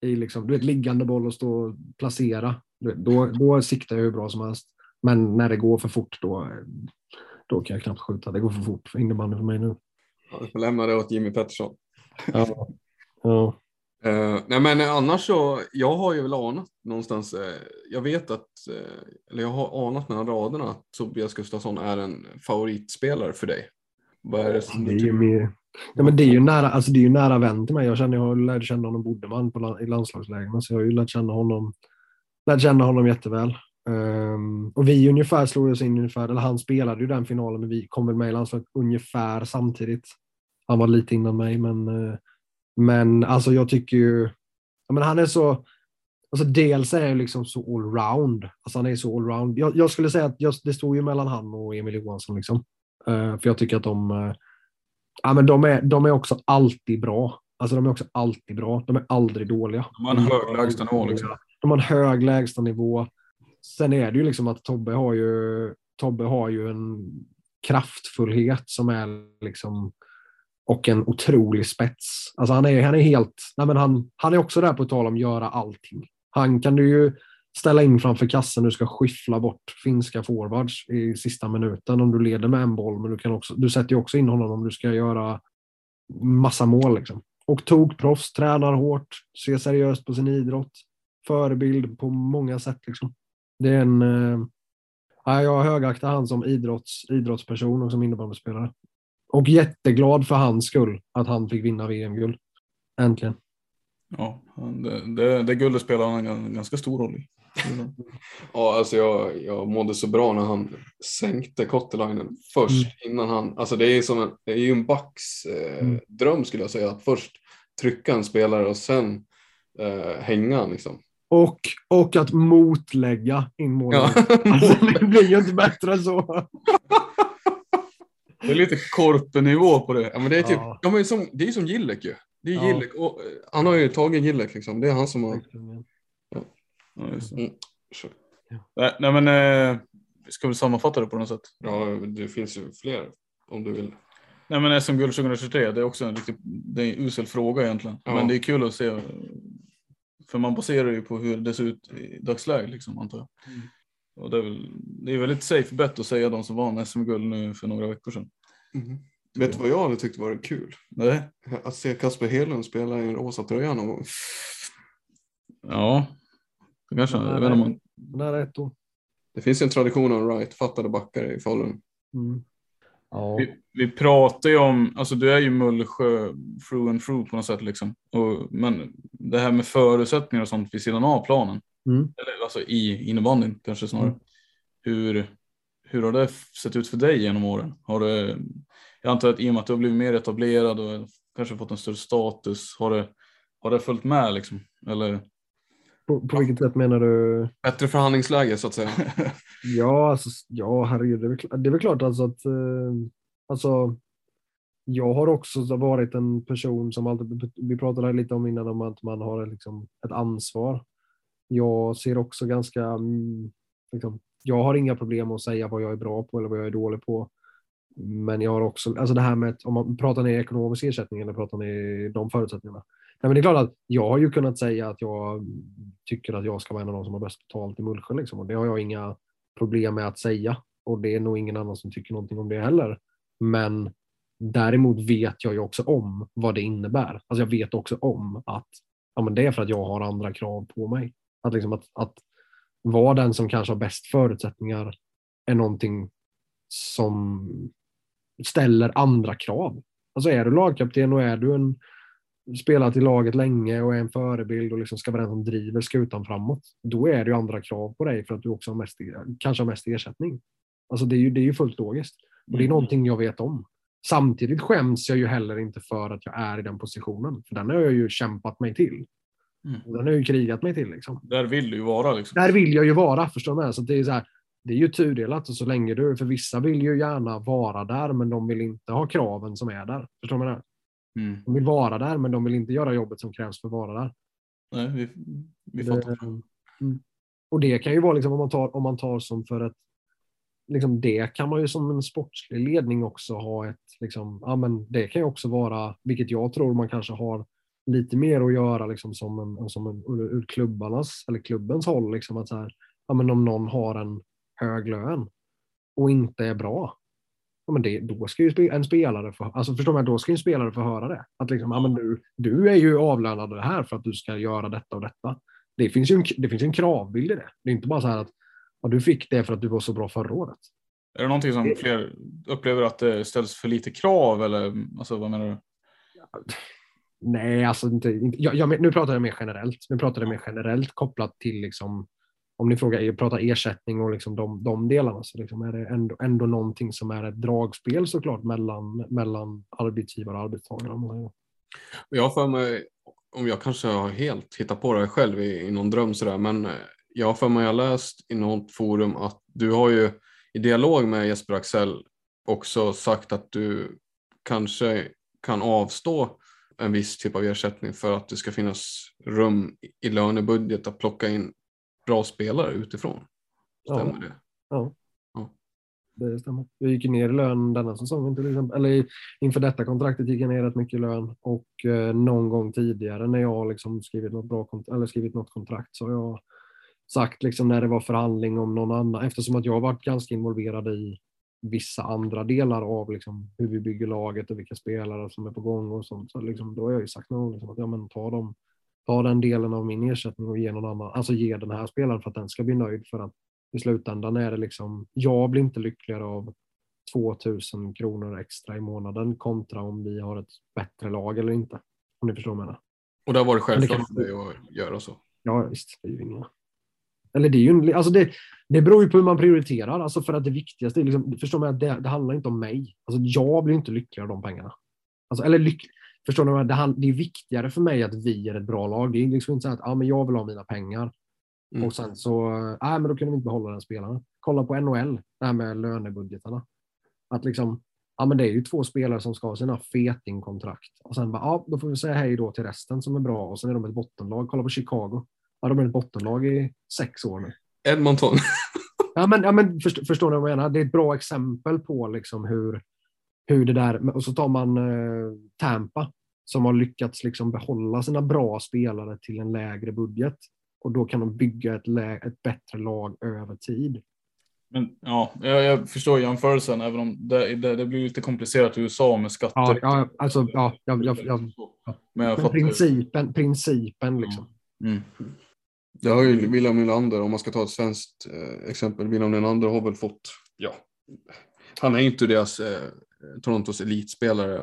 i liksom, du vet, liggande boll och stå och placera, du vet, då, då siktar jag hur bra som helst. Men när det går för fort, då, då kan jag knappt skjuta. Det går för fort för innebandy för mig nu. Ja, Du får lämna det åt Jimmy Pettersson. Ja. Ja. Eh, nej men annars så, jag har ju väl anat någonstans, eh, jag vet att, eh, eller jag har anat mellan raderna att Tobias Gustafsson är en favoritspelare för dig. Vad är det som Det är ju mer, ja, men det är ju nära, alltså det är ju nära vän till mig. Jag känner, jag har lärt känna honom Bodeman på, la- i landslagslägren, så jag har ju lärt känna honom, lärt känna honom jätteväl. Ehm, och vi ungefär slog oss in ungefär, eller han spelade ju den finalen, men vi kom väl med i landslaget ungefär samtidigt. Han var lite innan mig, men, men alltså jag tycker ju, ja, men han är så, alltså dels är han liksom så allround. Alltså han är så allround. Jag, jag skulle säga att jag, det står ju mellan han och Emil Johansson liksom. Eh, för jag tycker att de, eh, ja, men de, är, de är också alltid bra. Alltså de är också alltid bra. De är aldrig dåliga. De har en hög lägstanivå liksom. De har en hög lägstanivå. Sen är det ju liksom att Tobbe har ju, Tobbe har ju en kraftfullhet som är liksom och en otrolig spets. Alltså han är, han är helt, nej men han, han är också där på tal om att göra allting. Han kan du ju ställa in framför kassen, du ska skyffla bort finska forwards i sista minuten om du leder med en boll, men du, kan också, du sätter ju också in honom om du ska göra massa mål. Liksom. Och tokproffs, tränar hårt, ser seriöst på sin idrott, förebild på många sätt. Liksom. Det är en, eh, jag högaktar han som idrotts, idrottsperson och som innebandyspelare. Och jätteglad för hans skull att han fick vinna VM-guld. Äntligen. Ja, det, det, det guldet spelar han en ganska stor roll i. Ja, alltså jag, jag mådde så bra när han sänkte Kottelainen först innan han, alltså det är, som en, det är ju en backs eh, Mm. dröm skulle jag säga, att först trycka en spelare och sen eh, hänga liksom. Och, och att motlägga in målet. Ja. Alltså, det blir ju inte bättre än så. Det är lite korpenivå på det. Ja, men det är typ, Ja. ja. men som, det är som Gillek ju. Det är Ja. Gillek och, eh, han har ju tagit Gillek liksom, det är han som har... Ja. Mm. Nej, nej men eh, vi ska väl sammanfatta det på något sätt. Ja, det finns ju fler om du vill. Nej men SM-guld 2023, det är också en riktigt det är en usel fråga egentligen. Ja. Men det är kul att se. För man baserar ju på hur det ser ut i dagsläget liksom antar jag. Mm. Och det är väl det är väldigt safe bet att säga de som vann SM-guld nu för några veckor sedan. Vet du vad jag hade tyckt var kul? Nej. Att se Kasper Hedlund spela i en rosa tröja någon gång. Ja. Det kanske, jag vet inte om man, Nära ett år. Det finns ju en tradition av right-fattade backar i Falun. Mm. Ja. Vi, vi pratar ju om, alltså du är ju Mullsjö through and through på något sätt liksom. Och, men det här med förutsättningar och sånt vid sidan av planen, Mm. eller alltså i innebandyn kanske snarare. Mm. Hur, hur har det sett ut för dig genom åren? Har det, jag antar att i och med att du har blivit mer etablerad och kanske fått en större status, har det, har det följt med liksom? Eller? På, på vilket sätt menar du? Bättre förhandlingsläge så att säga. Ja, alltså, ja herregud. Det är väl, klart- det är väl klart alltså att eh, alltså, jag har också varit en person som alltid, vi pratade här lite om innan om att man har liksom ett ansvar. Jag ser också ganska, mm, liksom, jag har inga problem att säga vad jag är bra på eller vad jag är dålig på. Men jag har också, alltså det här med att om man pratar ner ekonomisk ersättning eller pratar ner de förutsättningarna. Nej, men det är klart att jag har ju kunnat säga att jag tycker att jag ska vara en av de som har bäst betalt i Mullsjö liksom, och det har jag inga problem med att säga och det är nog ingen annan som tycker någonting om det heller. Men däremot vet jag ju också om vad det innebär. Alltså jag vet också om att ja, men det är för att jag har andra krav på mig. Att, liksom att, att vara den som kanske har bäst förutsättningar är någonting som ställer andra krav. Alltså är du lagkapten och är du en spelat i laget länge och är en förebild och liksom ska vara den som driver skutan framåt, då är det ju andra krav på dig för att du också har mest, kanske har mest ersättning. Alltså det är ju, det är ju fullt logiskt. Och det är någonting jag vet om. Samtidigt skäms jag ju heller inte för att jag är i den positionen. För den har jag ju kämpat mig till. Mm. Den har jag ju krigat mig till. Liksom. Där vill du ju vara liksom. Där vill jag ju vara, förstår du med? Så det är så här, det är ju tudelat och så länge du, för vissa vill ju gärna vara där men de vill inte ha kraven som är där. Förstår du med? Mm. De vill vara där men de vill inte göra jobbet som krävs för att vara där. Nej, vi, vi Det- fattar. Mm. Och det kan ju vara liksom om man tar, om man tar som för ett liksom det kan man ju som en sportslig ledning också ha ett, liksom, ja men det kan ju också vara, vilket jag tror man kanske har lite mer att göra liksom som en, som en ur, klubbarnas eller klubbens håll. Liksom att så här, ja men om någon har en hög lön och inte är bra, ja men det, då ska ju en spelare få, alltså förstår man, då ska en spelare få höra det. Att liksom, ja men du, du är ju avlönad det här för att du ska göra detta och detta. Det finns ju en, det finns en kravbild i det. Det är inte bara så här att ja, du fick det för att du var så bra förra året. Är det någonting som fler upplever att det ställs för lite krav eller alltså, vad menar du? Nej, alltså inte, inte jag, jag, nu pratar jag mer generellt. Nu pratar jag mer generellt kopplat till liksom, om ni frågar, pratar ersättning och liksom de, de delarna så liksom är det ändå, ändå någonting som är ett dragspel såklart mellan, mellan arbetsgivare och arbetstagare. Jag har för mig, om jag kanske har helt hittat på det här själv i, i någon dröm sådär, men jag har för mig jag har läst i något forum att du har ju i dialog med Jesper Axel också sagt att du kanske kan avstå en viss typ av ersättning för att det ska finnas rum i lönebudget att plocka in bra spelare utifrån. Stämmer Ja. det? Ja. Ja. Det stämmer. Jag gick ner i lön denna säsongen till exempel. Eller inför detta kontraktet gick jag ner rätt mycket i lön. Och eh, någon gång tidigare när jag liksom skrivit något bra kont- eller skrivit något kontrakt så har jag sagt liksom när det var förhandling om någon annan. Eftersom att jag varit ganska involverad i vissa andra delar av liksom hur vi bygger laget och vilka spelare som är på gång och sånt. Så liksom, då har jag ju sagt någon liksom att ja, men ta, dem, ta den delen av min ersättning och ge någon annan. Alltså ge den här spelaren för att den ska bli nöjd. För att i slutändan är det liksom, jag blir inte lyckligare av 2000 kronor extra i månaden kontra om vi har ett bättre lag eller inte. Om ni förstår vad jag menar. Och det har varit självklart för dig att göra så. Ja, visst. Det är ju inga... Eller det är ju alltså det, det beror ju på hur man prioriterar. Alltså för att det viktigaste är liksom, förstår man att det, det handlar inte om mig. Alltså jag blir inte lyckligare av de pengarna. Alltså, eller lyck, förstår jag- Det, det är viktigare för mig att vi är ett bra lag. Det är liksom inte så att ah, men jag vill ha mina pengar. Mm. Och sen så, nej men då kunde vi inte behålla den spelaren. Kolla på NHL, det här med lönebudgetarna. Att liksom, ja men det är ju två spelare som ska ha sina fetingkontrakt. Och sen bara, ja då får vi säga hej då till resten som är bra. Och sen är de ett bottenlag. Kolla på Chicago. Ja, de är ett bottenlag i sex år nu. Edmonton. Ja, men, ja, men först, förstår ni vad jag menar? Det är ett bra exempel på liksom hur, hur det där, och så tar man eh, Tampa som har lyckats liksom behålla sina bra spelare till en lägre budget. Och då kan de bygga ett, lä, ett bättre lag över tid. Men ja, jag, jag förstår jämförelsen även om det, det, det blir lite komplicerat i USA med skatter. Ja, ja alltså, ja, jag, jag, jag, Men jag men principen, principen liksom. Mm. Det har ju William Nylander, om man ska ta ett svenskt eh, exempel, William Nylander har väl fått, ja, Han är inte deras eh, Torontos elitspelare.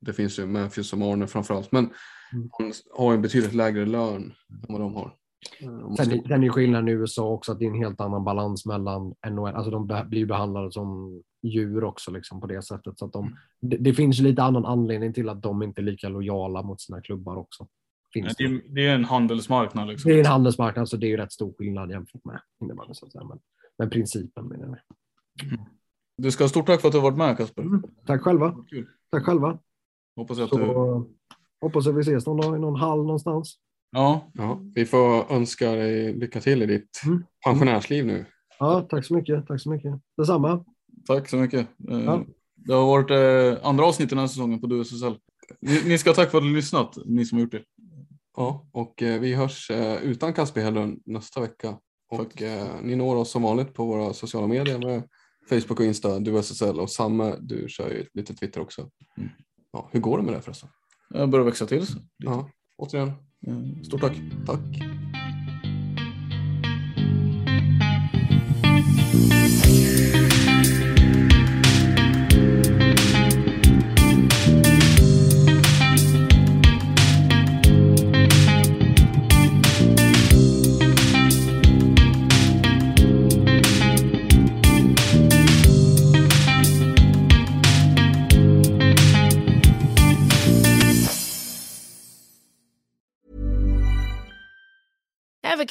Det finns ju Memphis och Marner framförallt. Men Mm. han har en betydligt lägre lön än vad de har. Eh, Sen, ska- sen är skillnaden i USA också att det är en helt annan balans mellan NHL. Alltså de blir ju behandlade som djur också liksom på det sättet. Så att Mm. de, det, det finns ju lite annan anledning till att de inte är lika lojala mot sina klubbar också. Finns Det det. är, det är en handelsmarknad liksom. det är en handelsmarknad så det är ju rätt stor skillnad jämfört med innebandy. Så att säga. Men, men principen menar jag. Du ska ha stort tack för att du har varit med Kasper. Mm. Tack själva. Kul. Tack själva. Hoppas att Så du... hoppas att vi ses någon dag i någon hall någonstans. Ja, Ja, vi får önska dig lycka till i ditt Mm. pensionärsliv nu. Ja, tack så mycket. Tack så mycket. Detsamma. tack så mycket. Eh, Ja. Det har varit eh, andra avsnitt den här säsongen på DUSSL. Ni, ni ska ha tack för att ni har lyssnat, ni som har gjort det. Ja, och eh, vi hörs eh, utan Kasper Hedlund nästa vecka. Och eh, ni når oss som vanligt på våra sociala medier med Facebook och Insta, du SSL och samma, du kör ju lite Twitter också. Mm. Ja, hur går det med det förresten? Jag börjar växa till. Ja, återigen, Eh, Stort tack. tack.